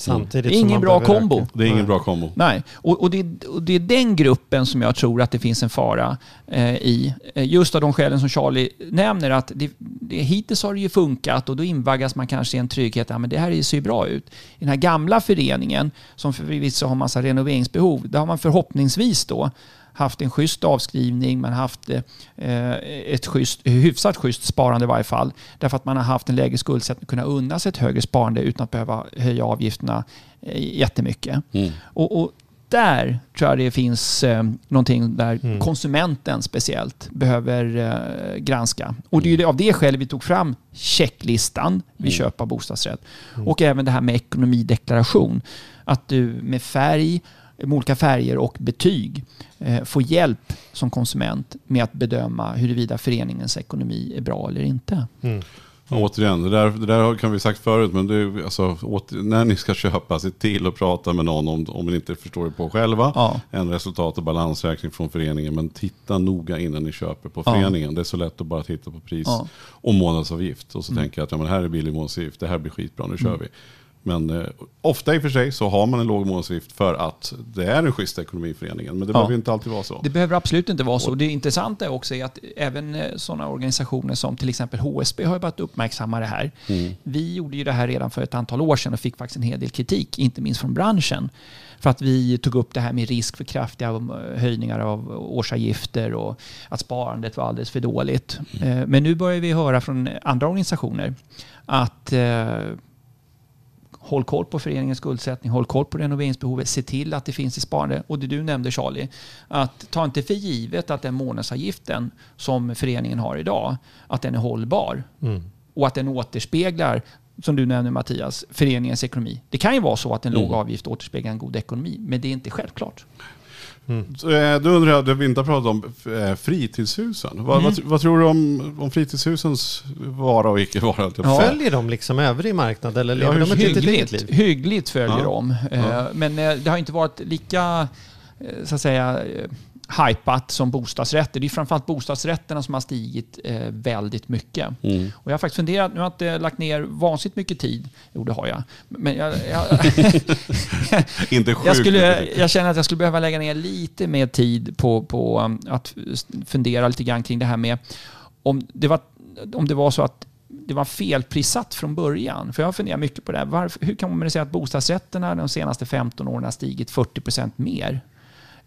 Samtidigt Det är som ingen bra kombo. öka. Det är ingen Nej. bra kombo. Nej, och, och, det, och det är den gruppen som jag tror att det finns en fara eh, i. Eh, Just av de skälen som Charlie nämner, att det, det, hittills har det ju funkat och då invaggas man kanske i en trygghet, ja men det här ser ju bra ut. I den här gamla föreningen, som förvisso har massa renoveringsbehov, där har man förhoppningsvis då haft en schysst avskrivning, man har haft eh, ett schysst, hyfsat schysst sparande i varje fall. Därför att man har haft en lägre skuldsättning och kunnat unna sig ett högre sparande utan att behöva höja avgifterna eh, jättemycket. Mm. Och, och där tror jag det finns eh, någonting där Mm. konsumenten speciellt behöver eh, granska. Och det är ju det- av det skälet vi tog fram checklistan vid köp av bostadsrätt. Och även det här med ekonomideklaration. Att du med färg, med olika färger och betyg eh, får hjälp som konsument med att bedöma huruvida föreningens ekonomi är bra eller inte. Mm. Ja, Återigen, det där, det där kan vi sagt förut, men det, alltså, åter, när ni ska köpa, se till att prata med någon om, om ni inte förstår det på själva. Ja. En resultat och balansräkning från föreningen, men titta noga innan ni köper på Ja. föreningen. Det är så lätt att bara titta på pris Ja. och månadsavgift. Och så Mm. tänker jag att ja, men här är billig månadsavgift, det här blir skitbra, nu kör vi. Men eh, ofta i och för sig så har man en låg månadsavgift för att det är en schysst ekonomi i föreningen. Men det Ja. behöver inte alltid vara så. Det behöver absolut inte vara så. Det intressanta också är att även eh, sådana organisationer som till exempel HSB har börjat uppmärksamma det här. Mm. Vi gjorde ju det här redan för ett antal år sedan och fick faktiskt en hel del kritik, inte minst från branschen. För att vi tog upp det här med risk för kraftiga eh, höjningar av årsavgifter och att sparandet var alldeles för dåligt. Eh, Men nu börjar vi höra från andra organisationer att Håll koll på föreningens skuldsättning, håll koll på renoveringsbehovet, se till att det finns i sparande. Och det du nämnde Charlie, att ta inte för givet att den månadsavgiften som föreningen har idag, att den är hållbar. Mm. Och att den återspeglar, som du nämnde Mattias, föreningens ekonomi. Det kan ju vara så att en låg Mm. avgift återspeglar en god ekonomi, men det är inte självklart. Eh, Då undrar jag, det vi inte har pratat om, eh, fritidshusen. Vad, vad, vad tror du om, om fritidshusens vara och icke vara? att säga? Följer de liksom övrig marknad eller Ja, lever de ett litet eget Hyggligt, liv? hyggligt följer Ja. de. Eh, Ja. Men det har inte varit lika, så att säga, hypat som bostadsrätter. Det är framförallt bostadsrätterna som har stigit eh, väldigt mycket. Mm. Och jag har faktiskt funderat, nu har jag inte lagt ner vansinnigt mycket tid. Jo, det har jag. Men jag, jag, Inte sjukt. jag, skulle, jag känner att jag skulle behöva lägga ner lite mer tid på, på um, att fundera lite grann kring det här med om det var, om det var så att det var felprissatt från början. För jag funderar mycket på det här. Varför, hur kan man säga att bostadsrätterna de senaste 15 åren har stigit 40% mer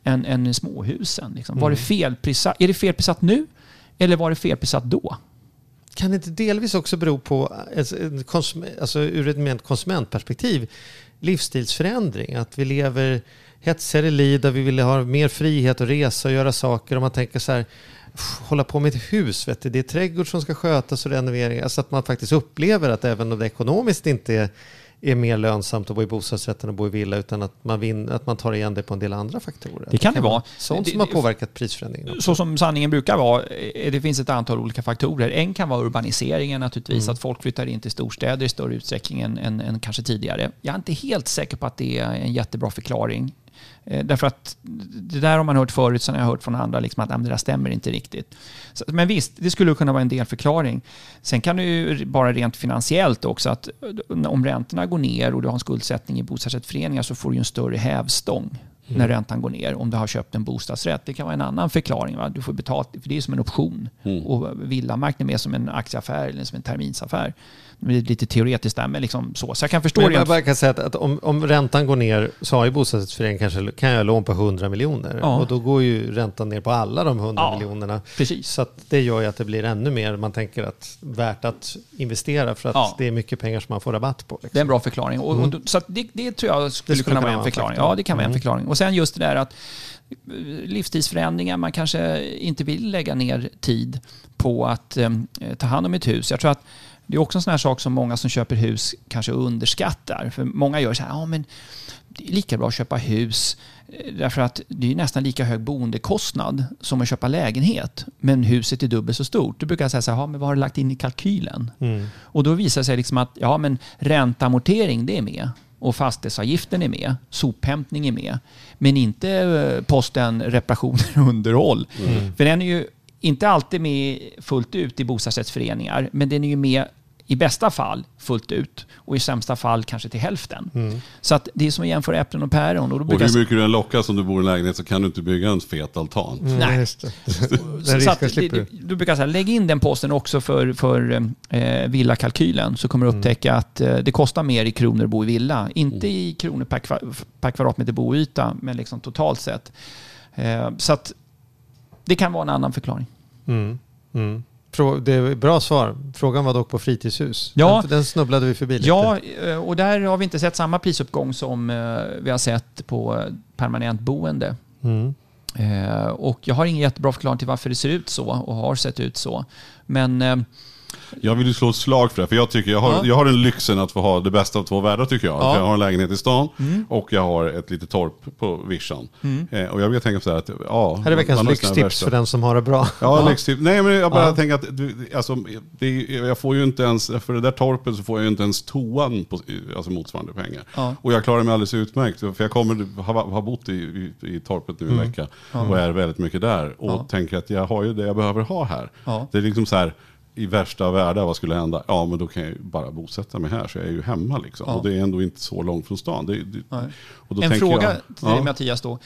än, än småhusen? Liksom? Var det felprissatt, är det felprissatt nu eller var det felprissatt då? Kan det inte delvis också bero på, alltså, konsum- alltså ur ett mer konsumentperspektiv, livsstilsförändring? Att vi lever hetsigare liv där vi vill ha mer frihet att resa och göra saker. Om man tänker så här, "Pff, hålla på med ett hus, vet du, det är trädgård som ska skötas och renovering. Alltså att man faktiskt upplever att även om det ekonomiskt inte är, är mer lönsamt att bo i bostadsrätt än att bo i villa, utan att man, vin, att man tar igen det på en del andra faktorer. Det kan det vara. Sånt Det- som har det- påverkat prisförändringen. Så som sanningen brukar vara, eh, det finns ett antal olika faktorer. En kan vara urbaniseringen naturligtvis, att folk flyttar in till storstäder i större utsträckning än, än, än kanske tidigare. Jag är inte helt säker på att det är en jättebra förklaring. Eh, Därför att det där har man hört förut, sen har jag hört från andra liksom att "Ah, men det där stämmer inte riktigt. Så, men visst, det skulle kunna vara en delförklaring. Sen kan det ju bara rent finansiellt också att eh, om räntorna går ner och du har en skuldsättning i bostadsrättsföreningar så får du en större hävstång när räntan går ner om du har köpt en bostadsrätt. Det kan vara en annan förklaring. Va? Du får betalt, för det är som en option. Och villamarknaden är mer som en aktieaffär eller som en terminsaffär. Lite teoretiskt där, men liksom så. Så jag kan förstå Men det. jag kan säga att, att om, om räntan går ner så har ju bostadsrättsföreningen kanske kan jag lån på 100 miljoner. Ja. Och då går ju räntan ner på alla de 100 Ja, miljonerna. Precis. Så det gör ju att det blir ännu mer man tänker att värt att investera för att Ja. det är mycket pengar som man får rabatt på. Det är Liksom. en bra förklaring. Och, och, då- så det, det tror jag skulle, skulle kunna kunna vara en vara en förklaring. faktor. Ja, det kan vara en Mm. förklaring. Och sen just det där att eh, livstidsförändringar, man kanske inte vill lägga ner tid på att eh, ta hand om ett hus. Jag tror att det är också en sån här sak som många som köper hus kanske underskattar. För många gör så här, ja men det är lika bra att köpa hus eh, därför att det är nästan lika hög boendekostnad som att köpa lägenhet. Men huset är dubbelt så stort. Då brukar jag säga så här, ja, men vad har du lagt in i kalkylen? Mm. Och då visar det sig liksom att ja, men räntamortering det är med. Och fastighetsavgiften är med. Sophämtning är med. Men inte eh, posten reparationer och underhåll. För den är ju inte alltid med fullt ut i bostadsrättsföreningar. Men den är ju med i bästa fall fullt ut och i sämsta fall kanske till hälften. Så att det är som att jämföra äpplen och päron. Och då Och brukar hur mycket du än lockas om du bor i en lägenhet så kan du inte bygga en fet altan. Mm, Nej. just det. Den Så att du. Du brukar säga, lägg in den posten också för, för eh, villakalkylen så kommer du upptäcka att eh, det kostar mer i kronor att bo i villa. Inte i kronor per, kva, per kvadratmeter boyta, men liksom totalt sett. Eh, så att det kan vara en annan förklaring. Mm. Mm. Det är bra svar. Frågan var dock på fritidshus. Ja. Den, snubblade vi förbi lite. Ja, eh, och där har vi inte sett samma prisuppgång som eh, vi har sett på eh, permanent boende. Mm. Och jag har ingen jättebra förklaring till varför det ser ut så och har sett ut så. Men Jag vill ju slå ett slag för det, för jag tycker jag har, Ja. jag har den lyxen att få ha det bästa av två världar tycker jag. Ja. Mm. Jag har en lägenhet i stan och jag har ett litet torp på vischan. Eh, och jag vill tänka så här att, ja. Här är veckans lyxtips för den som har det bra. Ja, lyxtips. Nej, men jag bara Ja. tänker att du, alltså, det, jag får ju inte ens, för det där torpet så får jag ju inte ens toan på alltså motsvarande pengar. Ja. Och jag klarar mig alldeles utmärkt. För jag kommer, har, har bott i, i, i torpet nu en vecka och är väldigt mycket där. Och Mm. Ja. tänker att jag har ju det jag behöver ha här. Ja. Det är liksom så här, i värsta av världar, vad skulle hända? Ja, men då kan jag ju bara bosätta mig här, så jag är ju hemma liksom. Ja. Och det är ändå inte så långt från stan. Det, det, en fråga jag, till dig Mattias då.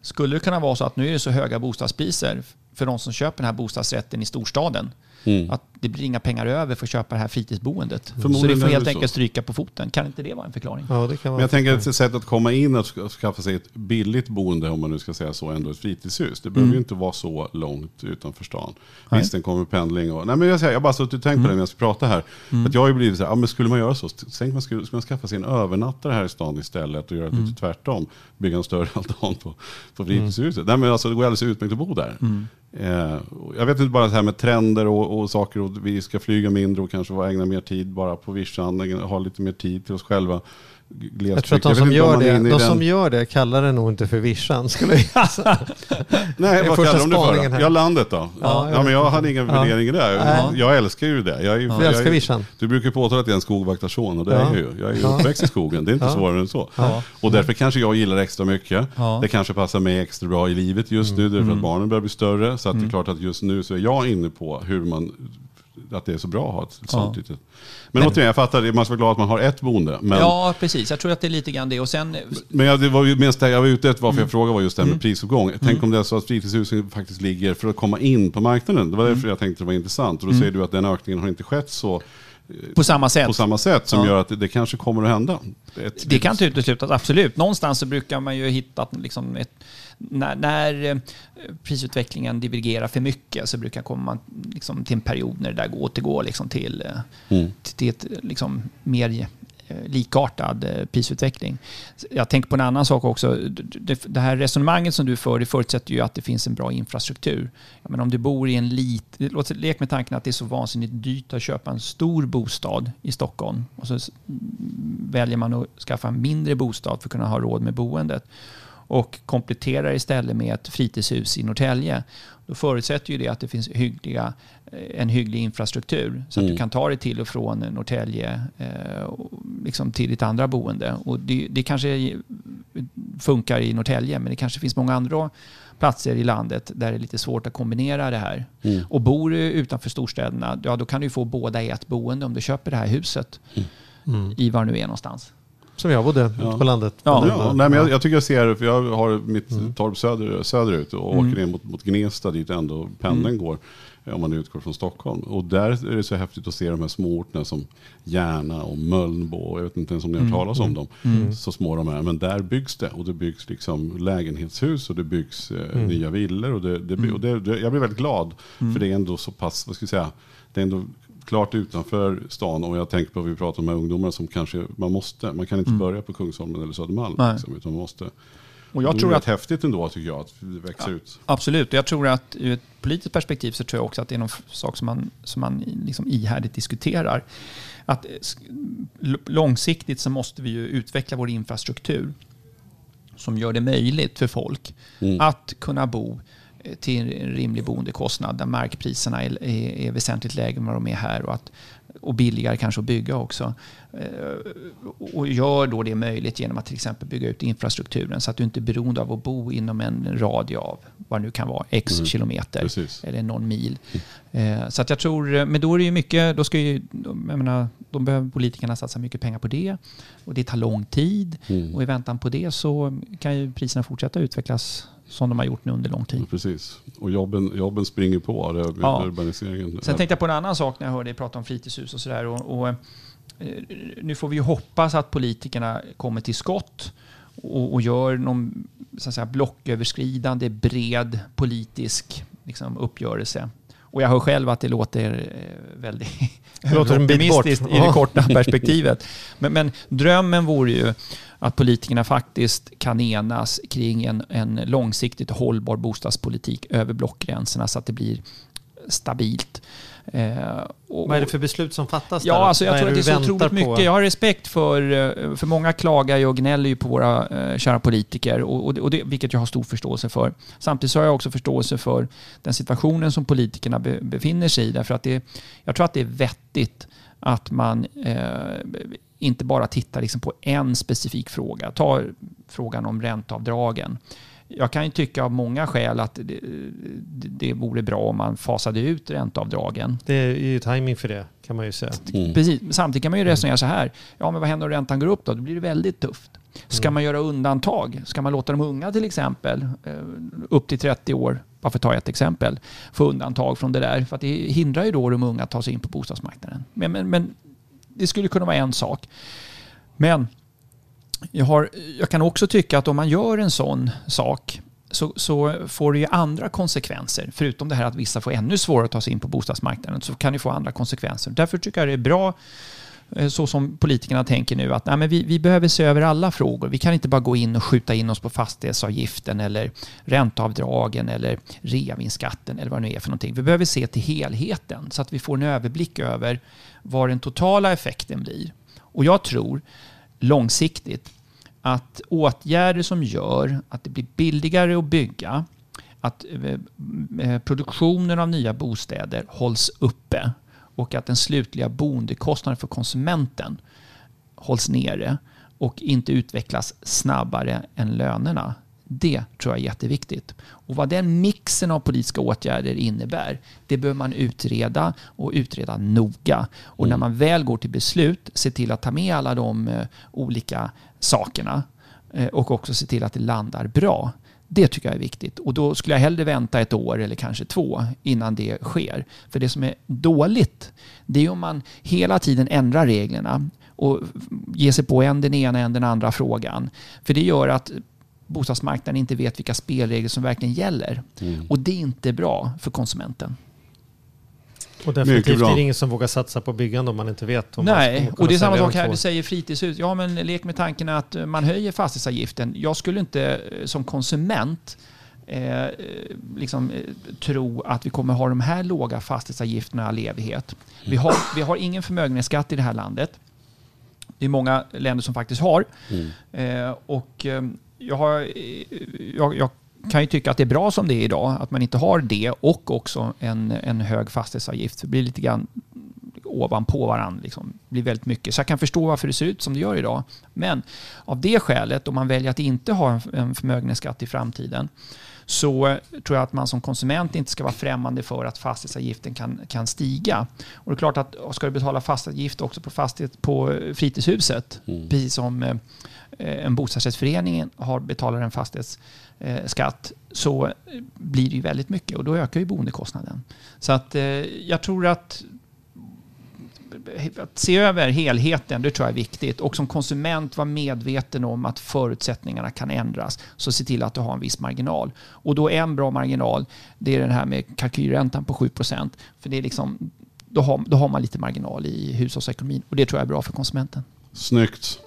Skulle det kunna vara så att nu är det så höga bostadspriser för de som köper den här bostadsrätten i storstaden Mm. att det blir inga pengar över för att köpa det här fritidsboendet. Så det får helt så. enkelt stryka på foten. Kan inte det vara en förklaring? Ja, det kan vara. Men jag tänker att ett sätt att komma in och ska- skaffa sig ett billigt boende, om man nu ska säga så, ändå ett fritidshus. Det behöver ju inte vara så långt utanför stan. Mm. Nej. Visst, den kommer pendling och... Nej men jag säger, jag bara suttit och tänkt på det när jag ska prata här. Att jag har ju blivit så här, ja men skulle man göra så, tänk man skulle, skulle man skaffa sig en övernattare här i stan istället och göra det lite tvärtom. Bygga en större altan på, på fritidshuset. Nej men alltså det går alldeles utmärkt att bo där. Eh, jag vet inte bara så här med trender och, och saker och vi ska flyga mindre och kanske ägna mer tid bara på vischan, ha lite mer tid till oss själva glesbygd. Jag tror att de, som gör, är det, de den- som gör det kallar det nog inte för vischan. Skulle jag. Nej, är vad kallar de det för? här. Ja, landet då. Ja, Ja, men jag hade ingen Ja. värdering det. Nej. Jag älskar ju det. Jag, är, Du jag, älskar är- vischan? Du brukar påstå att jag är en skogvaktarson och det Ja. är jag ju. Jag är ju Ja. uppväxt i skogen. Det är inte Ja. svårare än så. Ja. Och därför kanske jag gillar extra mycket. Ja. Det kanske passar mig extra bra i livet just nu. Därför att barnen börjar bli större. Så att det är klart att just nu så är jag inne på hur man att det är så bra att ha ett sånt litet. Men, återigen, jag fattar, man ska vara glad att man har ett boende. Men, Ja, precis. Jag tror att det är lite grann det. Och sen, men jag, det var ju mest det jag var ute efter, varför Mm. jag frågade var just det här med prisuppgång. Tänk om det är så att fritidshusen faktiskt ligger för att komma in på marknaden. Det var Mm. därför jag tänkte det var intressant. Och då säger du att den ökningen har inte skett så på samma sätt. på samma sätt som Ja. gör att det, det kanske kommer att hända. Ett, Det kan inte uteslutas, absolut. Någonstans så brukar man ju hitta liksom ett, när, när eh, prisutvecklingen divergerar för mycket så brukar komma liksom till en period när det där går, återgår liksom till, eh, Mm. till, till ett liksom mer eh, likartad prisutveckling. Jag tänker på en annan sak också. Det, här resonemanget som du för, det förutsätter ju att det finns en bra infrastruktur. Menar, om du bor i en liten... Leka med tanken att det är så vansinnigt dyrt att köpa en stor bostad i Stockholm. Och så väljer man att skaffa en mindre bostad för att kunna ha råd med boendet. Och kompletterar istället med ett fritidshus i Norrtälje. Då förutsätter ju det att det finns hyggliga, eh, en hygglig infrastruktur. Så att Mm. du kan ta dig till och från Norrtälje eh, och liksom till ditt andra boende. Och det, det kanske funkar i Norrtälje, men det kanske finns många andra platser i landet där det är lite svårt att kombinera det här. Mm. Och bor du utanför storstäderna, ja då kan du få båda i ett boende om du köper det här huset Mm. i var nu är någonstans. Som jag bodde Ja. ute på landet. Ja. Ja, nej, men jag, jag tycker jag ser för jag har mitt Mm. torp söder, söderut och åker ner mot, mot Gnesta dit ändå pendeln Mm. går. Om man utgår från Stockholm. Och där är det så häftigt att se de här småorterna som Järna och Mölnbo. Jag vet inte ens om ni har hört talas om dem. Så små de är. Men där byggs det. Och det byggs liksom lägenhetshus och det byggs eh, nya villor. Och det, det, och det, det, jag blir väldigt glad. För det är ändå så pass, vad ska jag säga, det är ändå klart utanför stan. Och jag tänker på vad vi pratar om med ungdomar som kanske, man måste, man kan inte börja på Kungsholmen eller Södermalm. Liksom, utan man måste. Och jag det tror är att rätt häftigt ändå tycker jag att det växer ut. Absolut, och jag tror att ur ett politiskt perspektiv så tror jag också att det är någon sak som man, som man liksom ihärdigt diskuterar. Att eh, långsiktigt så måste vi ju utveckla vår infrastruktur som gör det möjligt för folk Mm. att kunna bo till en rimlig boendekostnad där markpriserna är, är, är väsentligt lägre än vad de är här och, att, och billigare kanske att bygga också. Eh, Och gör då det möjligt genom att till exempel bygga ut infrastrukturen så att du inte är beroende av att bo inom en radie av vad det nu kan vara, x Mm. kilometer Precis. eller någon mil. Eh, Så att jag tror, eh, men då är det ju mycket, då ska ju, de- jag menar, då behöver politikerna satsa mycket pengar på det och det tar lång tid Mm. och i väntan på det så kan ju priserna fortsätta utvecklas som de har gjort nu under lång tid. Ja, precis. Och jobben, jobben springer på, det, Ja. urbaniseringen. Sen tänkte jag på en annan sak när jag hörde dig prata om fritidshus och sådär. Och, och, eh, nu får vi ju hoppas att politikerna kommer till skott och, och gör någon så att säga, blocköverskridande, bred politisk liksom, uppgörelse. Och jag hör själv att det låter eh, väldigt Det låter optimistiskt i det korta perspektivet. Men, men drömmen vore ju att politikerna faktiskt kan enas kring en, en långsiktigt hållbar bostadspolitik över blockgränserna så att det blir stabilt. Eh, och, Vad är det för beslut som fattas Ja, där? alltså jag tror att det är så otroligt på? mycket. Jag har respekt för, eh, för många klagar ju och gnäller ju på våra eh, kära politiker, och, och, det, och det, vilket jag har stor förståelse för. Samtidigt har jag också förståelse för den situationen som politikerna be, befinner sig i, därför att det, jag tror att det är vettigt att man eh, inte bara tittar liksom på en specifik fråga. Ta frågan om ränteavdragen. Jag kan ju tycka av många skäl att det, vore bra om man fasade ut ränteavdragen. Det är ju timing för det, kan man ju säga. Mm. Precis. Samtidigt kan man ju resonera så här. Ja, men vad händer om räntan går upp då? Då blir det väldigt tufft. Ska man göra undantag? Ska man låta de unga till exempel, eh, upp till 30 år, bara för att ta ett exempel, få undantag från det där? För att det hindrar ju då de unga att ta sig in på bostadsmarknaden. Men, men, men det skulle kunna vara en sak. Men jag, har, jag kan också tycka att om man gör en sån sak så, så får det ju andra konsekvenser. Förutom det här att vissa får ännu svårare att ta sig in på bostadsmarknaden så kan det få andra konsekvenser. Därför tycker jag det är bra eh, så som politikerna tänker nu att nej, men vi, vi behöver se över alla frågor. Vi kan inte bara gå in och skjuta in oss på fastighetsavgiften eller ränteavdragen eller reavinstskatten eller vad det nu är för någonting. Vi behöver se till helheten så att vi får en överblick över vad den totala effekten blir. Och jag tror långsiktigt att åtgärder som gör att det blir billigare att bygga, att eh, eh, produktionen av nya bostäder hålls uppe och att den slutliga boendekostnaden för konsumenten hålls nere och inte utvecklas snabbare än lönerna. Det tror jag är jätteviktigt. Och vad den mixen av politiska åtgärder innebär, det behöver man utreda och utreda noga. Och när man väl går till beslut, se till att ta med alla de eh, olika sakerna eh, och också se till att det landar bra. Det tycker jag är viktigt. Och då skulle jag hellre vänta ett år eller kanske två innan det sker. För det som är dåligt, det är om man hela tiden ändrar reglerna och ger sig på en den ena än den andra frågan. För det gör att bostadsmarknaden inte vet vilka spelregler som verkligen gäller. Och det är inte bra för konsumenten. Och definitivt är det ingen som vågar satsa på byggande om man inte vet om Nej, och det är samma sak här. år. säger fritidshus. Ja, men lek med tanken att eh, man höjer fastighetsavgiften. Jag skulle inte eh, som konsument eh, liksom, eh, tro att vi kommer ha de här låga fastighetsavgifterna i all evighet. Vi har, vi har ingen förmögenhetsskatt i det här landet. Det är många länder som faktiskt har. Eh, och eh, jag, har eh, jag, jag kan ju tycka att det är bra som det är idag, att man inte har det och också en, en hög fastighetsavgift. Det blir lite grann ovanpå varandra. Liksom. Det blir väldigt mycket. Så jag kan förstå varför det ser ut som det gör idag. Men av det skälet, om man väljer att inte ha en, en förmögenhetsskatt i framtiden, så tror jag att man som konsument inte ska vara främmande för att fastighetsavgiften kan, kan stiga. Och det är klart att ska du betala fastighetsavgift också på, fastighet, på eh, fritidshuset, precis som eh, en bostadsrättsförening har betalar en fastighetsskatt, så eh, blir det ju väldigt mycket och då ökar ju boendekostnaden. Så att jag tror att att se över helheten, det tror jag är viktigt. Och som konsument vara medveten om att förutsättningarna kan ändras. Så se till att du har en viss marginal. Och då är en bra marginal, det är den här med kalkylräntan på 7% För det är liksom, då, har, då har man lite marginal i hushållsekonomin. Och det tror jag är bra för konsumenten. Snyggt.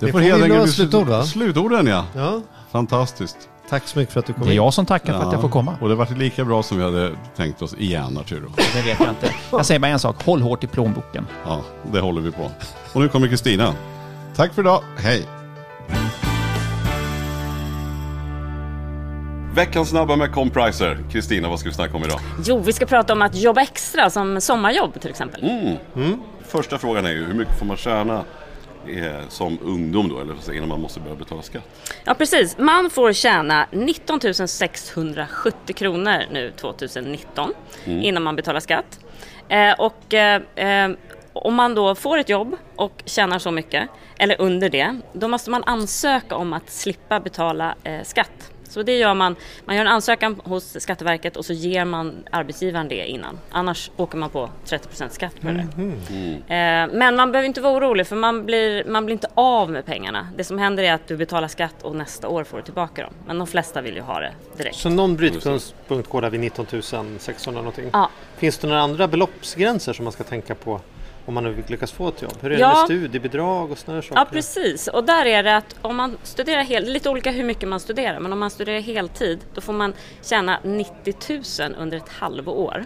Det får vi helt enkelt- slutord, va? Slutorden ja. Ja, Fantastiskt. Tack så mycket för att du kom Det är in. jag som tackar för att jag får komma. Och det vart lika bra som vi hade tänkt oss igen Arturo. Det vet jag inte. Jag säger bara en sak, håll hårt i plånboken. Ja, det håller vi på. Och nu kommer Kristina. Tack för idag. Hej. Veckans snabba med Compriser. Kristina, vad ska vi snacka om idag? Jo, vi ska prata om att jobba extra som sommarjobb till exempel. Första frågan är ju hur mycket får man tjäna eh, som ungdom då, eller innan man måste börja betala skatt? Ja, precis. Man får tjäna 19 670 kronor nu 2019 innan man betalar skatt. Eh, och eh, eh, om man då får ett jobb och tjänar så mycket, eller under det, då måste man ansöka om att slippa betala eh, skatt. Så det gör man, man gör en ansökan hos Skatteverket och så ger man arbetsgivaren det innan. Annars åker man på 30% skatt på det. Eh, Men man behöver inte vara orolig för man blir, man blir inte av med pengarna. Det som händer är att du betalar skatt och nästa år får du tillbaka dem. Men de flesta vill ju ha det direkt. Så någon brytpunkt går där vid 19 600 någonting. Ja. Finns det några andra beloppsgränser som man ska tänka på om man nu lyckas få ett jobb? Hur är det Ja. med studiebidrag och sådana saker? Ja precis, och där är det att om man studerar helt, det lite olika hur mycket man studerar, men om man studerar heltid då får man tjäna 90 000 under ett halvår.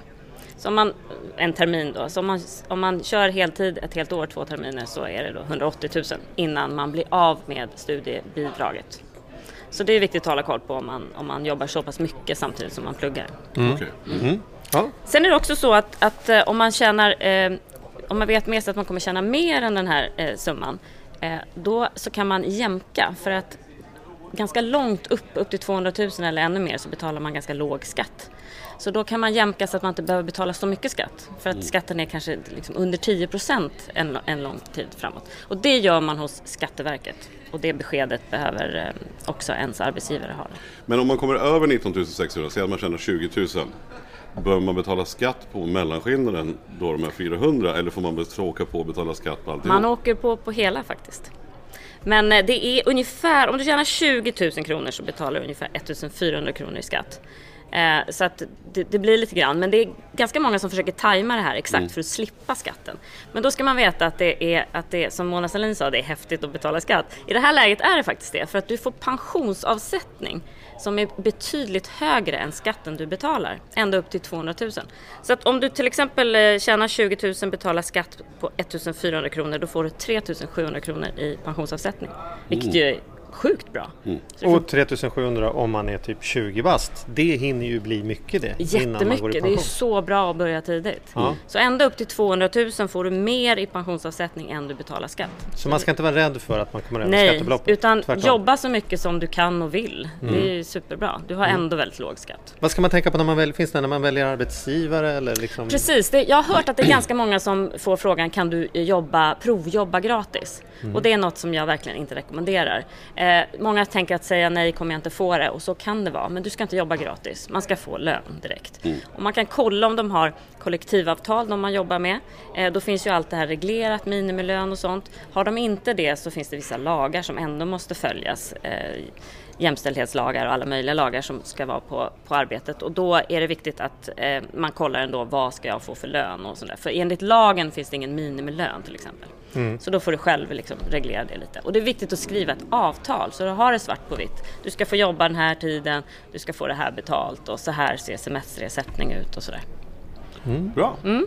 Så om man, en termin då, så om man, om man kör heltid ett helt år, två terminer, så är det då 180 000 innan man blir av med studiebidraget. Så det är viktigt att hålla koll på om man, om man jobbar så pass mycket samtidigt som man pluggar. Okej. Ja. Sen är det också så att, att eh, om man tjänar, eh, om man vet med sig att man kommer tjäna mer än den här eh, summan, eh, då så kan man jämka för att ganska långt upp, upp till 200 000 eller ännu mer, så betalar man ganska låg skatt. Så då kan man jämka så att man inte behöver betala så mycket skatt. För att skatten är kanske liksom under 10 procent en, en lång tid framåt. Och det gör man hos Skatteverket. Och det beskedet behöver eh, också ens arbetsgivare ha. Men om man kommer över 19 600, säg att man tjänar 20 000. Bör man betala skatt på mellanskillnaden då de är 400 eller får man åka på och betala skatt på alltihop? Man åker på, på hela faktiskt. Men eh, det är ungefär, om du tjänar 20 000 kronor så betalar du ungefär 1400 kronor i skatt. Eh, så att det, det, blir lite grann, men det är ganska många som försöker tajma det här exakt mm. för att slippa skatten. Men då ska man veta att det är, att det, som Mona Sahlin sa, det är häftigt att betala skatt. I det här läget är det faktiskt det, för att du får pensionsavsättning som är betydligt högre än skatten du betalar, ända upp till 200 000. Så att om du till exempel eh, tjänar 20 000 betalar skatt på 1 400 kronor, då får du 3 700 kronor i pensionsavsättning. Vilket mm. ju är sjukt bra. Mm. Och 3700 om man är typ 20 bast. Det hinner ju bli mycket det. Jättemycket. Det är så bra att börja tidigt. Mm. Så ända upp till 200 000 får du mer i pensionsavsättning än du betalar skatt. Så man ska inte vara rädd för att man kommer över Nej, skattebeloppet? utan Tvärtom. jobba så mycket som du kan och vill. Mm. Det är superbra. Du har mm. ändå väldigt låg skatt. Vad ska man tänka på när man, väl, finns det när man väljer arbetsgivare? Eller liksom... Precis. Det, jag har hört att det är ganska många som får frågan kan du jobba, provjobba gratis? Mm. Och det är något som jag verkligen inte rekommenderar. Eh, många tänker att säga nej kommer jag inte få det och så kan det vara. Men du ska inte jobba gratis. Man ska få lön direkt. Mm. Och man kan kolla om de har kollektivavtal de man jobbar med. Eh, då finns ju allt det här reglerat, minimilön och sånt. Har de inte det så finns det vissa lagar som ändå måste följas. Eh, jämställdhetslagar och alla möjliga lagar som ska vara på, på arbetet och då är det viktigt att eh, man kollar ändå vad ska jag få för lön och sådär. För enligt lagen finns det ingen minimilön till exempel. Mm. Så då får du själv liksom reglera det lite. Och det är viktigt att skriva ett avtal så du har det svart på vitt. Du ska få jobba den här tiden, du ska få det här betalt och så här ser semesterersättning ut och sådär. Mm. Bra. Mm.